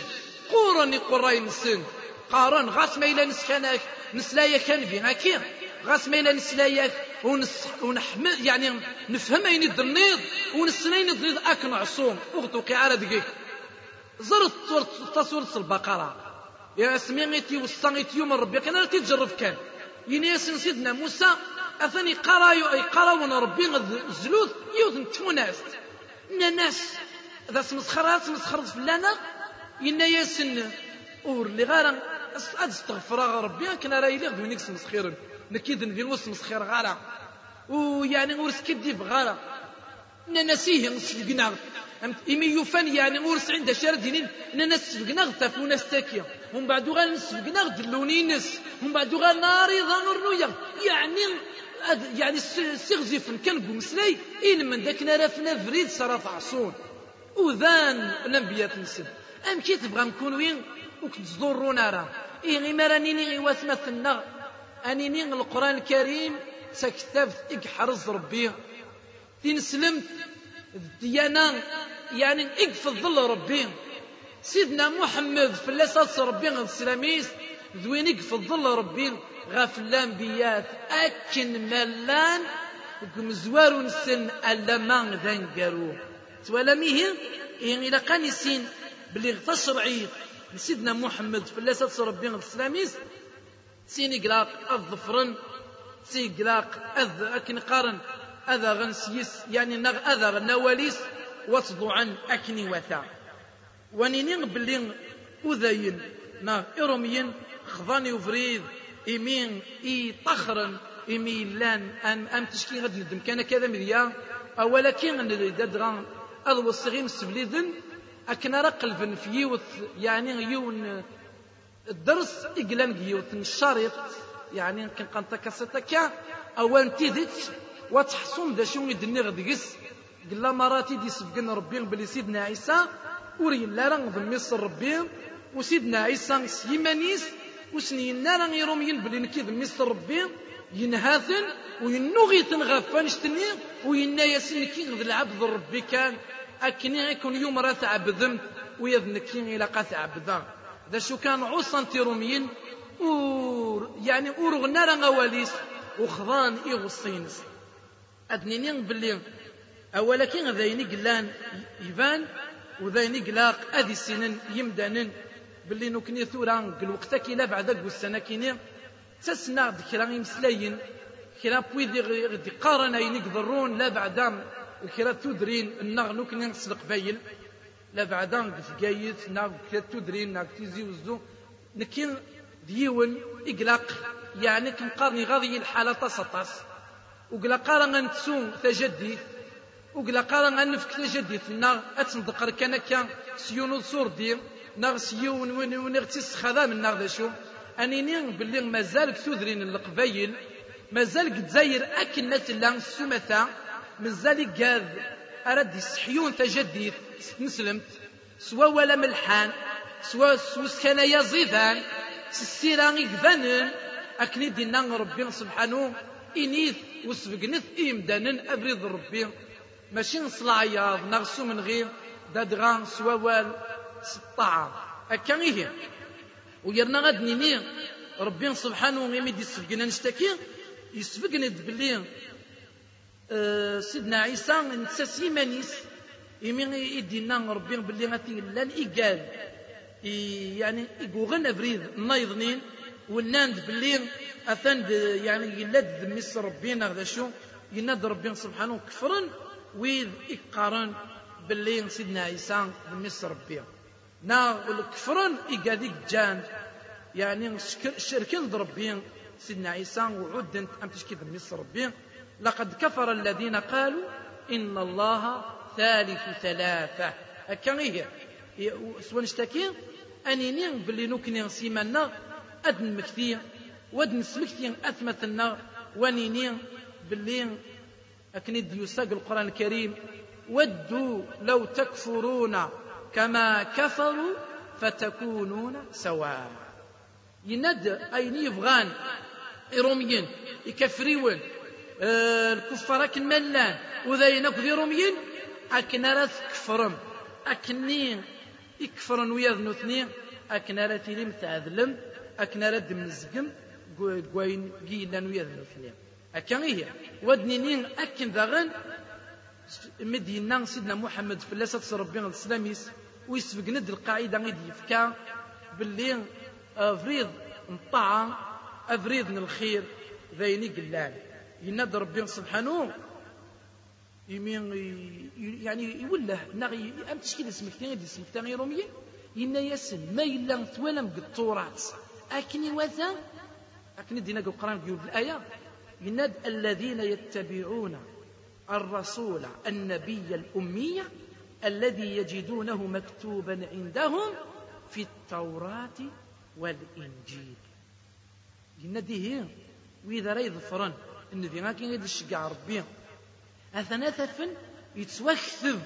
Speaker 1: قورن قرين سن. قارن غاس إلى نسكنك نسلايا كان في هكي غاس إلى نسلايا ونس ونحمل يعني نفهم أين الدنيض ونسنين الدنيض أكن عصوم. أغتوكي على دقيق. زرت تصورة البقرة. يا سميتي وصانيتي يوم ربي كان تجرب كان. ينيس سيدنا موسى أثني قرايو أي قراون ربي الزلوث يوثن تموناست ناس. ذا سمسخرات سمسخرات فلانا إنا ياسن أور اللي غارا استغفر ربي كان راه يليق بنيك سمسخير. نكيد نبي وسط مسخير غارا ويعني ورس كديب غارا نسيه نسفقنا إمي يفن يعني ورس عند شردين نسفقنا غتف ونستاكيا ومن بعد غير نسفقنا دلوني نس. ومن بعد غير ناري ظنر يعني يعني سيغزيفن كان مسلاي إن من ذاك نرفنا فريد صرف عصون. وذان الأنبياء نسن أم كي تبغى نكون وين؟ وكتزورونا راه إيه غير راني غي واسمثنا أنيني القرآن الكريم سكتبت إكحرز ربي. تنسلمت. الديانة يعني إقف الظل ربي. سيدنا محمد في اللساس ربي السلاميس ذوين إقف الظل ربي. غاف الأنبياء أكن ملان مزوار نسن ألا ما ذن قارو. تولا ميه؟ إن إلا كان يسين بلي تشرعي سيدنا محمد في اللساس ربي السلاميس سيني قلاق الظفرن سي قلاق أذ أكن قارن. أذا غنسيس يعني نغ أذا غنواليس وصدعا أكني وثا. ونيني بلين أذين نا إرمين خضاني وفريد إمين إي طخرن إمي لأن أم أم تشكي غد ندم. كان كذا مذيا. أولا كي غندغان أضو الصغير سبليذن أكن رقلفن في يوث يعني يون الدرس إقلام يوث الشريط يعني يمكن قنطة كاسيتا أولا تيدت وتحصون ذا شو يدني غدقس قلا مراتي دي سبقنا ربي بلي سيدنا عيسى وري لا راه ضميص ربي. وسيدنا عيسى سيمانيس وسنينا راه يرومين بلي نكي ضميص ربي. ينهاثن وينوغي تنغفان شتني وينا ياسين كي غد العبد ربي كان. أكني يكون يوم راه تعبدمت ويذنكي إلى قاث عبدا. ذا شو كان عصا تيروميين أور يعني أورغنا راه غواليس وخضان إغصينس أدنيني باللي أولا كي ذايني قلان يبان وذايني قلاق أذي السنن يمدانن باللي نكني ثورا الوقت كي لا بعد السنة كيني تسنا ذكرى يمسلاين كرا بويدي غدي قارن أين يقدرون لا بعد الكرا تدرين النغ نكني نسلق بايل لا بعد قفقايت ناغ كرا تدرين ناغ تيزي وزو. نكين ديون إقلاق. يعني كنقارني غاضي الحالة تصطاس وقلا قارا غنتسو تجدي وقلا قارا غنفك تجدي نا أتنذكر كان كان سيونو صور دي ناغ سيون وين وين خدام الناغ ذا شو انيني باللي مازال تودرين القبايل مازال تزاير اكن ناس لا سمثا مازال قاذ اراد يسحيون تجدي نسلمت سوا ولا ملحان سوا سوس كان يزيدان سيرا يقبانن أكني دينا ربي سبحانه إنيث وسبقنث إمدانا أبريد ربي. ماشي نصلاعياض نغسو من غير. دادغان سوال سطاعة أكا إيه ويرنا غاد نيني. ربي سبحانه غيمي سبقنا نشتكي. يسبقنا بلي أه سيدنا عيسى نتساسي مانيس يمي يدينا ربي بلي غاتي لأن إيقال. يعني يقوغن أبريد. نايضنين. وناند بلي أثان يعني يلاد ذميس ربينا غدا شو؟ يناد ربي سبحانه كفرن ويذ إقارن باللي سيدنا عيسى ذميس ربي. نا والكفرن إقاديك جان يعني شركن ربي سيدنا عيسى وعدن أم تشكي ذميس ربي. لقد كفر الذين قالوا إن الله ثالث ثلاثة. هكا هي سوى نشتكي أنيني بلي نكني سيمانا أدن مكثي ودن سمكتي أثمثنا ونيني باللي أكني يساق القرآن الكريم. ودوا لو تكفرون كما كفروا فتكونون سواء يند أين يبغان إروميين يكفريون آه الكفار أكن ملان وذاين ذي روميين أكن راث كفرم. أكني يكفرن ويا اثنين أكن راث تيلي تعذلم. أكن رد من الزقم قوين قيلا ويا اثنين أكن هي؟ ودنينين أكن ذاغن مدينة سيدنا محمد في اللاسة ربي الإسلاميس ويسبق ند القاعدة غيدي يفكا باللي أفريض نطاعة أفريض من الخير ذيني قلال يناد ربي سبحانه يمين يعني يوله نغي أم تشكيل اسمك تاني اسمك تاني رومية إن يسن ما إلا ثوالم قطورات أكني وذا أكني دينا القرآن يقول الآية. يناد الذين يتبعون الرسول النبي الأمية الذي يجدونه مكتوبا عندهم في التوراة والإنجيل. يناديه وإذا ريض فرن إن ذي ما كان يدشقع ربي. أثناثفن يتوكثب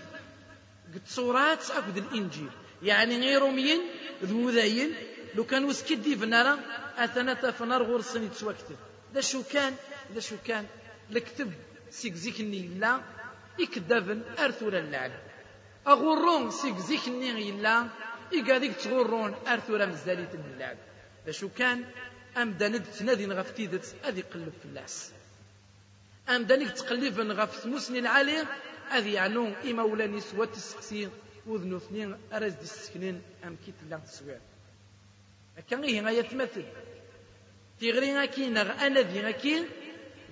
Speaker 1: قد صورات أكد الإنجيل. يعني غير روميين ذو ذاين لو كان وسكدي فنارا اثنا تفنار غرسن يتسوكتب ذا شو كان ذا شو كان الكتب سيك زيكني لا يكدفن أرثورا اللعب اغورون سيك زيكني لا إيكاديك تغورون أرثورا مزاليت اللعب ذا شو كان أم داند تنادي غف تيدت ادي قلب في اللاس أم دانيك تقلب غف مسني العالي أذي يعنو إما ولا نسوة تسقسي وذنو اثنين أرز دي السكنين أم كيت لا تسوير كان غيه غاية تمثل تيغري غاكي نغ أنا ذي غاكي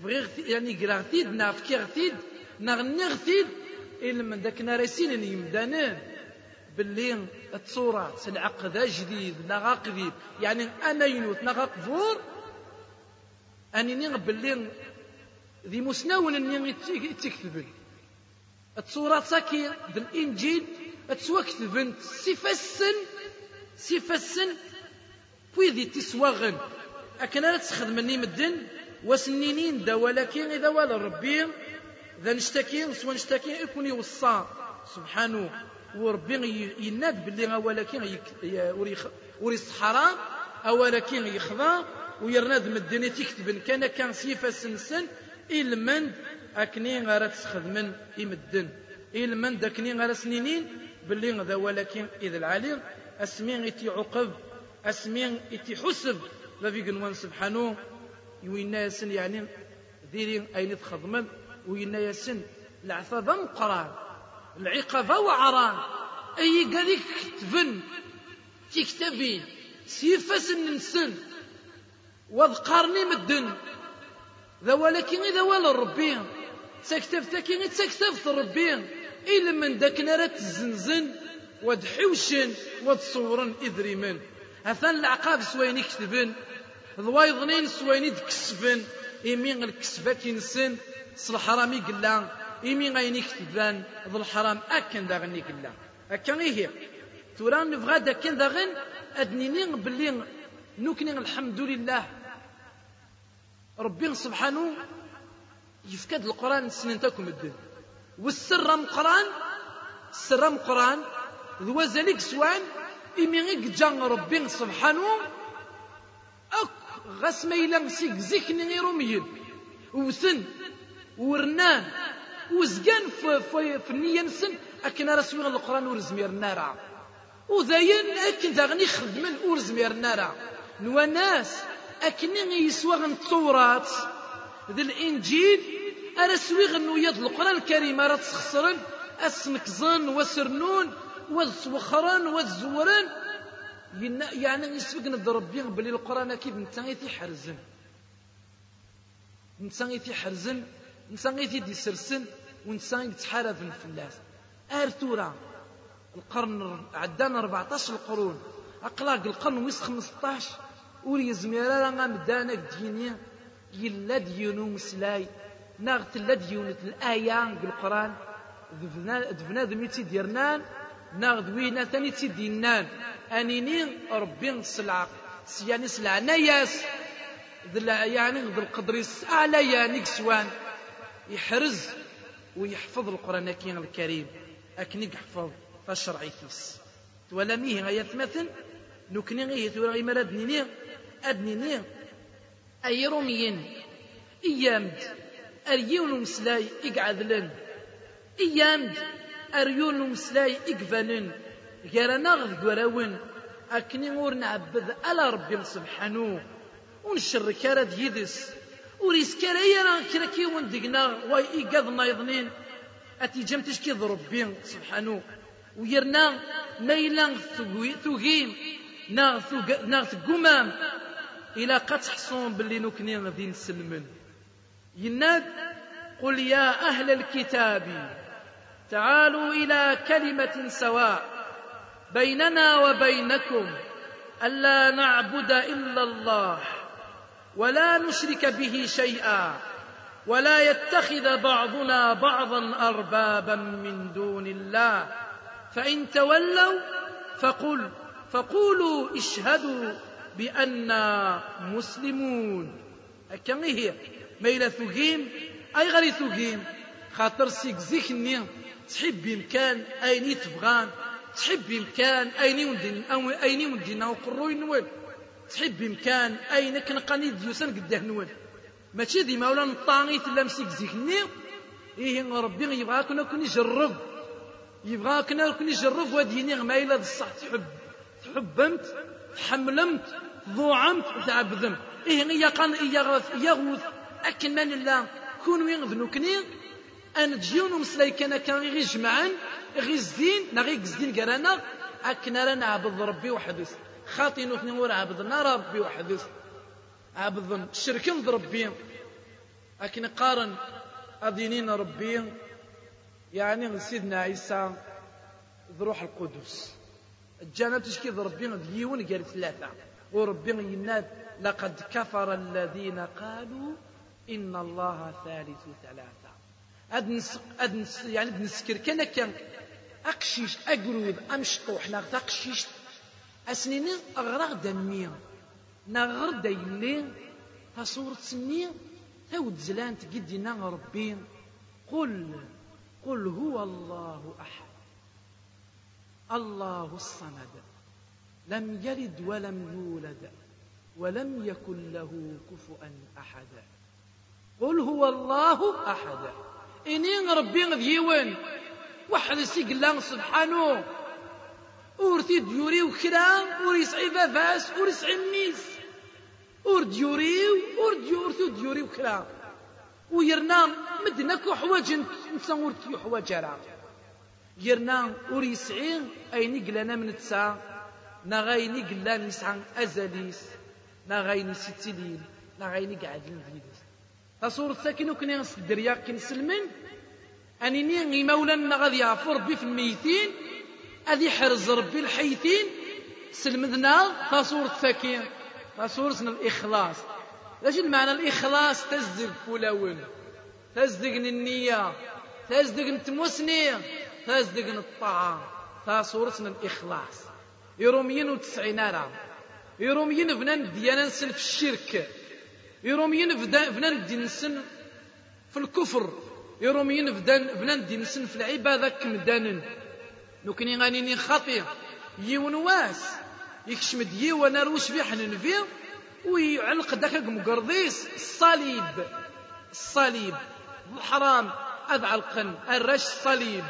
Speaker 1: بغيغ يعني قراغتيد ناف كيغتيد نغ نغتيد إلا من ذاك نارسين يمدانان باللي التصورات العقد جديد نغا قديم يعني أنا ينوت نغا قفور اني نغ باللي ذي مسنون اني تكتبن التصورات ساكي بالانجيل اتسوكتبن سيفسن سيفسن ذي تسوغن أكن لا تخدم مني مدن وسنينين دا ولكن إذا ولا ربي ذا نشتكي سوا نشتكي يكون يوصى سبحانه وربي يناد باللي ولكن وري الصحراء ولكن يخضع ويرناد مدن تكتب كان كان سيفا سنسن إلمن أكني غارة تخدمن يمدن إلمن داكني غارة سنينين باللي ذا ولكن إذا العليم أسمين عقب أسمين حسب لا في قنوان سبحانه وينا يسن يعني ديري أين تخدمن وينا يسن العفافة مقران العقافة وعران أي قالك تفن تكتبين سيفاس النسن وذقرني مدن. ذا ولكن إذا ولا ربي تكتب تكين تكتب ربي. إلا من داك نارات الزنزن ودحوشن وتصورن إذري من. أثان العقاب سوين يكتبن ضوايضنين سوين يدكسبن إمي الكسبة كينسن الحرامي قلا إمي غين يكتبان ذو الحرام أكن داغني قلا أكن إيه تورا نبغى داكن داغن أدنيني باللي نوكني الحمد لله. ربي سبحانه يفكد القرآن سننتكم الدين. والسر مقران السر مقران ذو ذلك سوان إمي جان ربي سبحانه. أك غاس ما إلا مسيك زيكني غير روميين وثن ورنان وزقان في, النية نسن أكن رسول القرآن ورزمير النار وذاين أكن داغني خدمن ورزمير النار نوا ناس أكن يسوى التوراة. ذي الإنجيل أنا سويغ نويا القرآن الكريم. راه تخسرن أسمكزن وسرنون والسوخران والزوران يعني يسبق ند ربي بلي القرآن أكيد نتا غيتي حرزن. نتا غيتي حرزن نتا غيتي ديسرسن ونتا يتحاربن في الناس ارتورا القرن عدانا 14 القرون. أقلاق القرن ويس 15 ولي زميرا راه مدانا دينيا. يلا ديونو مسلاي. ناغت لا ديونت الايه القران دفنا دفنا دميتي ديرنان. ناغد وينا ثاني تيدينان انيني ربي نصلع يعني سلع نياس يعني ذو القدريس أعلى يعني كسوان. يحرز ويحفظ القرآن الكريم. أكني يحفظ فالشرعي كيس ولا ميه غاية مثل. نكني غيه تورا غي مراد نيني. ادنيني أي روميين. إيامد. أريون مسلاي. إقعد لن. إيامد. أريون مسلاي إقفالن غيرنا غذ قراون أكني ور نعبد على ربي سبحانه. ونشر كارا يدس وريس كارا يرى كرا كي وندقنا واي إيقاظ نايضنين. أتي جمتش كي ربي سبحانه. ويرنا ميلا ثقيم ناغ ثقمام إلى قد تحصون باللي نكني غادي نسلمن. يناد قل يا أهل الكتاب. تعالوا إلى كلمة سواء بيننا وبينكم ألا نعبد إلا الله ولا نشرك به شيئا ولا يتخذ بعضنا بعضا أربابا من دون الله فإن تولوا فقل فقولوا اشهدوا بأننا مسلمون. هكا هي. ميلا ثقيم أي غري ثقيم خاطر سيك زيك النيم تحب بإمكان أين تبغان تحب بإمكان أين أو أين يمدن أو قروي نوال تحب بإمكان أين كنقاني ديوسان قده نوال. ماشي ديما ولا نطاني تلا مسيك زيكني. إيه ربي يبغى كنا كون يجرب يبغى كنا كون يجرب وديني ما إلا الصح. تحب تحبمت تحملمت ضوعمت وتعبدمت إيه إيا قان إيا غرف إيا غوث. أكن من الله كون وين ذنوكني أن تجيون ومسلاي كان كان غير جمعان غير زين نا غير زين قرانا أكن رانا عبد ربي وحدث خاطي نوثني ور عبدنا ربي وحدث عبد شركن ربي أكن قارن أدينين ربي يعني سيدنا عيسى بروح القدس. الجنة تشكي ربي ديون قال ثلاثة. وربي يناد لقد كفر الذين قالوا إن الله ثالث ثلاثة. أدنس أدنس يعني بنسكر كان كان أقشيش أقرود أمشطوح ناغ تقشيش. أسنين أغرق دمي. نغر دايلي تصور تسمي. تود زلان تقدينا ربي قل قل هو الله أحد. الله الصمد. لم يلد ولم يولد. ولم يكن له كفؤا أحد. قل هو الله أحد. إني ربي غديوان واحد سيق الله سبحانه. ورثي ديوري وكرا وريسعي بافاس وريسعي ميس ور ديوري ور ديورثي ديوري وكرا ويرنا مدنك وحواج نتا ورثي حواج راه يرنا وريسعي أين قلنا من تسا. نغايني قلنا نسعى أزاليس نغايني ستليل نغايني قاعدين فيديس. تصور الساكن وكنا نصدر ياكن سلمن. أنني مولانا غادي يعفو ربي في الميتين. أذي يحرز ربي الحيتين. سلمدنا تصور الساكن تصور الإخلاص. لاش المعنى الإخلاص؟ تزدق فلاون. تزدق النية. تزدق نتموسني. تزدق الطاعة تصور الإخلاص. يروميين وتسعين راه يروميين فنان ديانا في الشرك. يروميين فنان دينسن في الكفر يروميين فنان دينسن في العبادة كمدانا نوكني غانيني خطير يون واس يكشم ديوان روش في حنن فيه ويعلق دقيق مقرضيس الصليب الصليب الحرام أدعلقن الرش الصليب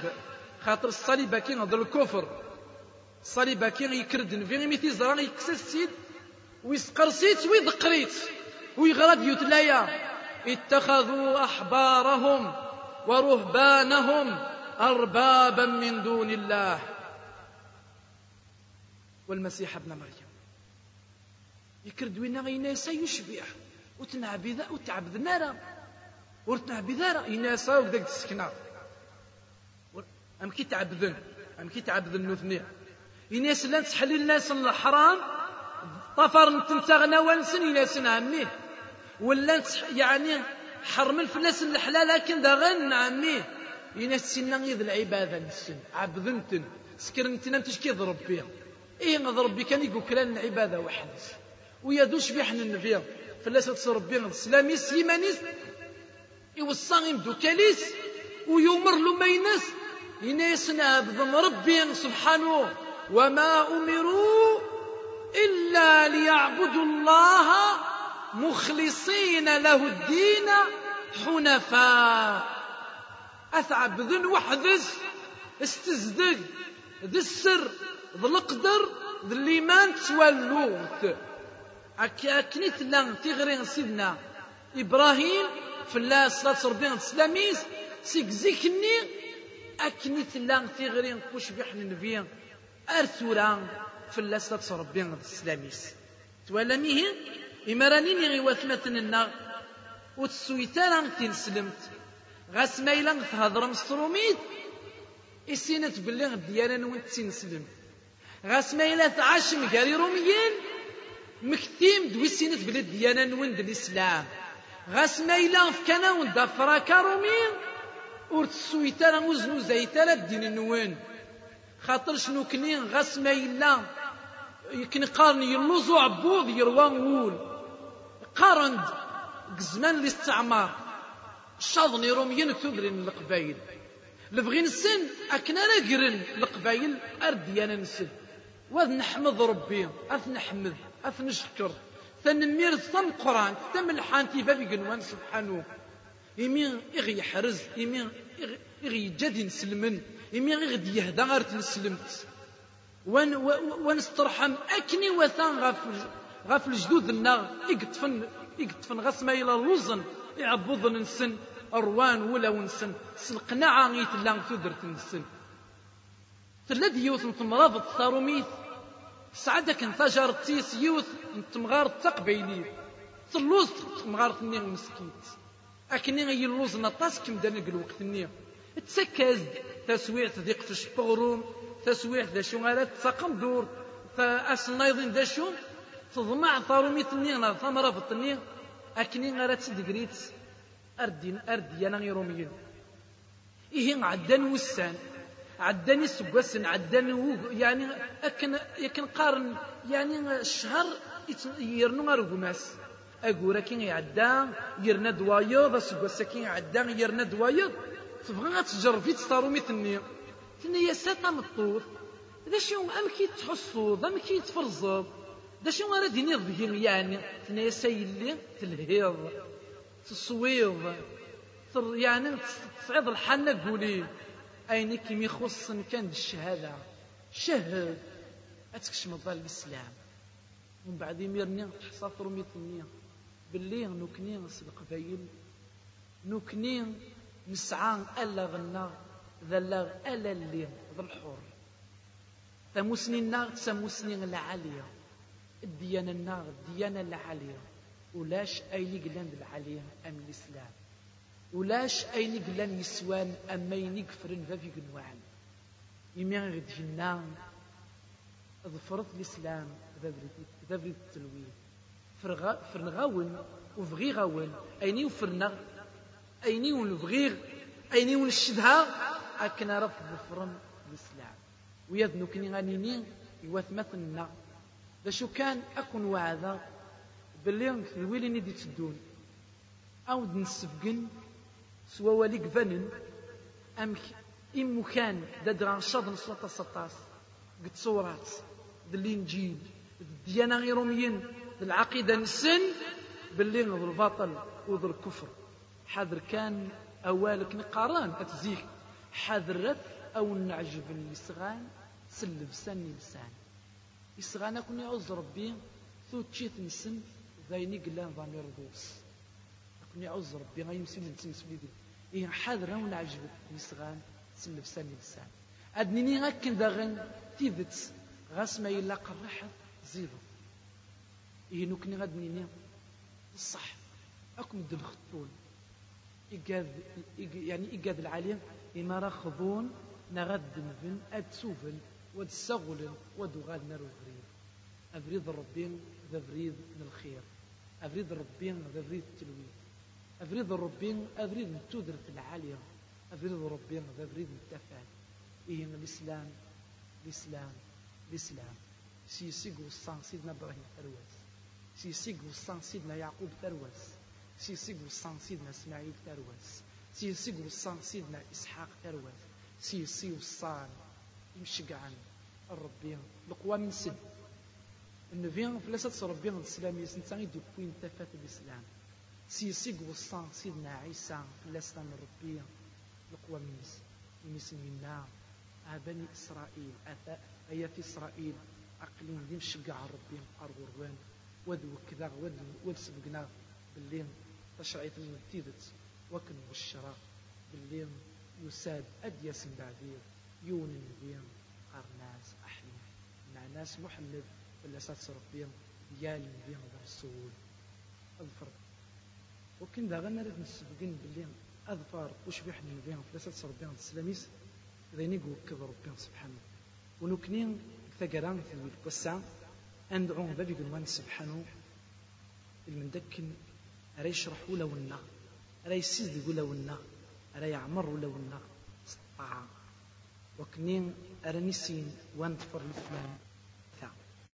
Speaker 1: خاطر الصليب كي نضل الكفر. الصليب كي يكردن فيه ميتي زران يكسس السيد ويسقرسيت ويذقريت ويغرد يتلايا اتخذوا أحبارهم ورهبانهم أربابا من دون الله. والمسيح ابن مريم. يكرد وين غيناسا يشبع وتنعبد وتعبد نارا ورتنعبد نارا يناسا وكذاك السكنة أم كي تعبدن أم كي تعبدن نوثني يناس لأن تحلل الناس الحرام. طفر نتنتغنى ونسن يناس عميه ولا يعني حرم الفلاس الحلال لكن دا غن عميه يناس سنة العبادة نسن عبدنتن. سكرنتنا ضرب بها إيه نضرب بي كان يقول العبادة واحد ويدوش بيحن النبي. فلاس تصرب بها السلامي سيمانيس يوصى يمدو كاليس ويمر له مينس يناس نعبد ربي سبحانه. وما أمروا إلا ليعبدوا الله مخلصين له الدين حنفاء. أثعب ذن وحدث استزدق ذي السر ذي القدر ذي الإيمان تولوت أكنيت لأن تغرين سيدنا إبراهيم الله صلاة ربنا السلاميس سيك زيكني أكنيت لأن تغرين كوش بيحن النبي أرثورا الله صلاة ربنا السلاميس توالميه إمرانيني غي وثمتنا وتسويتانا تنسلمت غاس مايلا تهضر مستروميت إسينت باللي غديانا نوين تنسلم غاس مايلا تعاش مقاري روميين. مكتيم دوي سينت بلي ديانا نوين الإسلام غاس مايلا فكانا وندا فراكا روميين. ور تسويتانا وزنو زيتانا الدين نوين. خاطر شنو كنين غاس مايلا؟ يمكن قارن يلوزو عبوض يروان وول. قارند زمان الاستعمار شاضني روميين ثقرين القبايل لبغي نسن أكنا نقرن القبايل أرديانا نسن وذ نحمد ربي أث نحمد أث نشكر. ثنمير ثم قرآن ثم الحانتي بابي قنوان سبحانه. إمي إغي يحرز إمي إغي جد نسلمن. إمي إغي يهدى غير تنسلمت ونسترحم أكني وثان غاف غاف الجدود النار إقطفن إقطفن غسما إلى اللوزن يعبضن نسن أروان ولا ونسن سلقناعة غيتلا تدرت نسن. تلاد يوث تمرض الثاروميث سعدك انتجر تيس يوث تمغار تقبيلي. تلوز تمغار تنين مسكيت. أكني غي اللوز نطاس كم دانا الوقت ني. تسكز تسويع ذيق في الشبغروم تسويع ذا شو غالا تساقم دور فأسنايضين ذا شو؟ تضمع ثارومي تنين ثمرة بطنين أكني غالا تدقريت أردين أرديانا غيروميين إيه عدان وسان. عداني سقوسن عداني يعني أكن يكن قارن. يعني الشهر يرنو غير قماس أقول كين يعدا يرنا دوايض سقوس كين يعدا يرنا دوايض تبغى تجرب في تستارو مثني تني يا ساتا مطوط ذا شو أم كي تحصو أم كي تفرزض شو غير ديني ظهير يعني تني يا سيلي تلهيض تصويض يعني تصعد الحنة قولي. أين كيمي يخص كان الشهادة. شهد أتكشم ضال الإسلام ومن بعد يميرني تحصى فرميت النية باللي نوكني نسبق بايل نوكني نسعى ألا غنا ذلا ألا اللي ذا الحر. تموسني النار تسموسني العالية. الديانة النار الديانة العالية. ولاش أي قلان العالية أم الإسلام؟ ولاش أين قلان يسوان أما ينقفرن ففي قنوعن يمين غد جنا ظفرت الإسلام ذا بريد التلوين. فرنغاون وفغي غاون. أيني وفرنا. أيني ونبغي أيني ونشدها. أكنا رف ظفرن الإسلام. ويذنو كني غانيني. ذا شو كان أكون وعذا باللي الويلي ندي تدون. أو نسفقن سوا وليك فنن. أمك إم كان دادران شاض نصلاة سطاس. قد صورات. بالإنجيل الديانة غير روميين العقيدة نسن باللي ذو الباطل وذو الكفر. حذر كان أوالك نقاران. أتزيك. حذرت أو نعجب الإسغان سلب سن لسان. إسغان كن يعوز ربي ثو تشيث نسن ذايني قلان ضمير دوس كن يعوز ربي غيمسي من تنسبي إيه حاضر هون عجبك نسغان سلف ساني لسان أدنيني غاكن داغن تيذت غاس ما يلا قرحة زيضة إيه نوكني غادنيني الصح أكم دل خطون. إيقاذ يعني إيقاذ العالم إما راه خضون نغد نفن أد سوفل ود سغل ود غاد نارو فريد أفريد الربين ذا فريد من الخير. أفريد الربين ذا فريد التلوين. أفريد الربين أفريد التودرة العالية. أفريد الربين أفريد التفعل إيه الإسلام الإسلام الإسلام. سيسيق وصان سيدنا إبراهيم تروس سيسيق وصان سيدنا يعقوب تروس سيسيق وصان سيدنا إسماعيل تروس سيسيق وصان سيدنا إسحاق تروس سيسي وصان يمشقعن الربين القوى من سد النبي فلاسة ربي الإسلام يسنتاني دوكوين تفات الإسلام سيسيق وصان سيدنا عيسى فلسطين ربي القوى ميس ميس منا. بني إسرائيل أثاء أي في إسرائيل. أقليم ديم شقع ربي أرغوان وذو كذا وذو سبقنا بالليل. تشرعيت من التيدت وكن بالشراء بالليل يساد أديس بعدير يون النبيم قرناس أحلف مع ناس محمد فلسات ربي ديال النبيم الرسول الفرق وكن دا غنى رد نسبقين باللي أظفار وشبح بهم ثلاثة صربين السلاميس ذيني قو كذا ربنا سبحانه. ونكنين ثقران في القصة. أندعو بابي قنوان سبحانه. المندكن أرى يشرح ولا ونا أرى يسيد ولا ونا أرى يعمر ولا ونا سطاعة وكنين أرى نسين وان تفر الفلان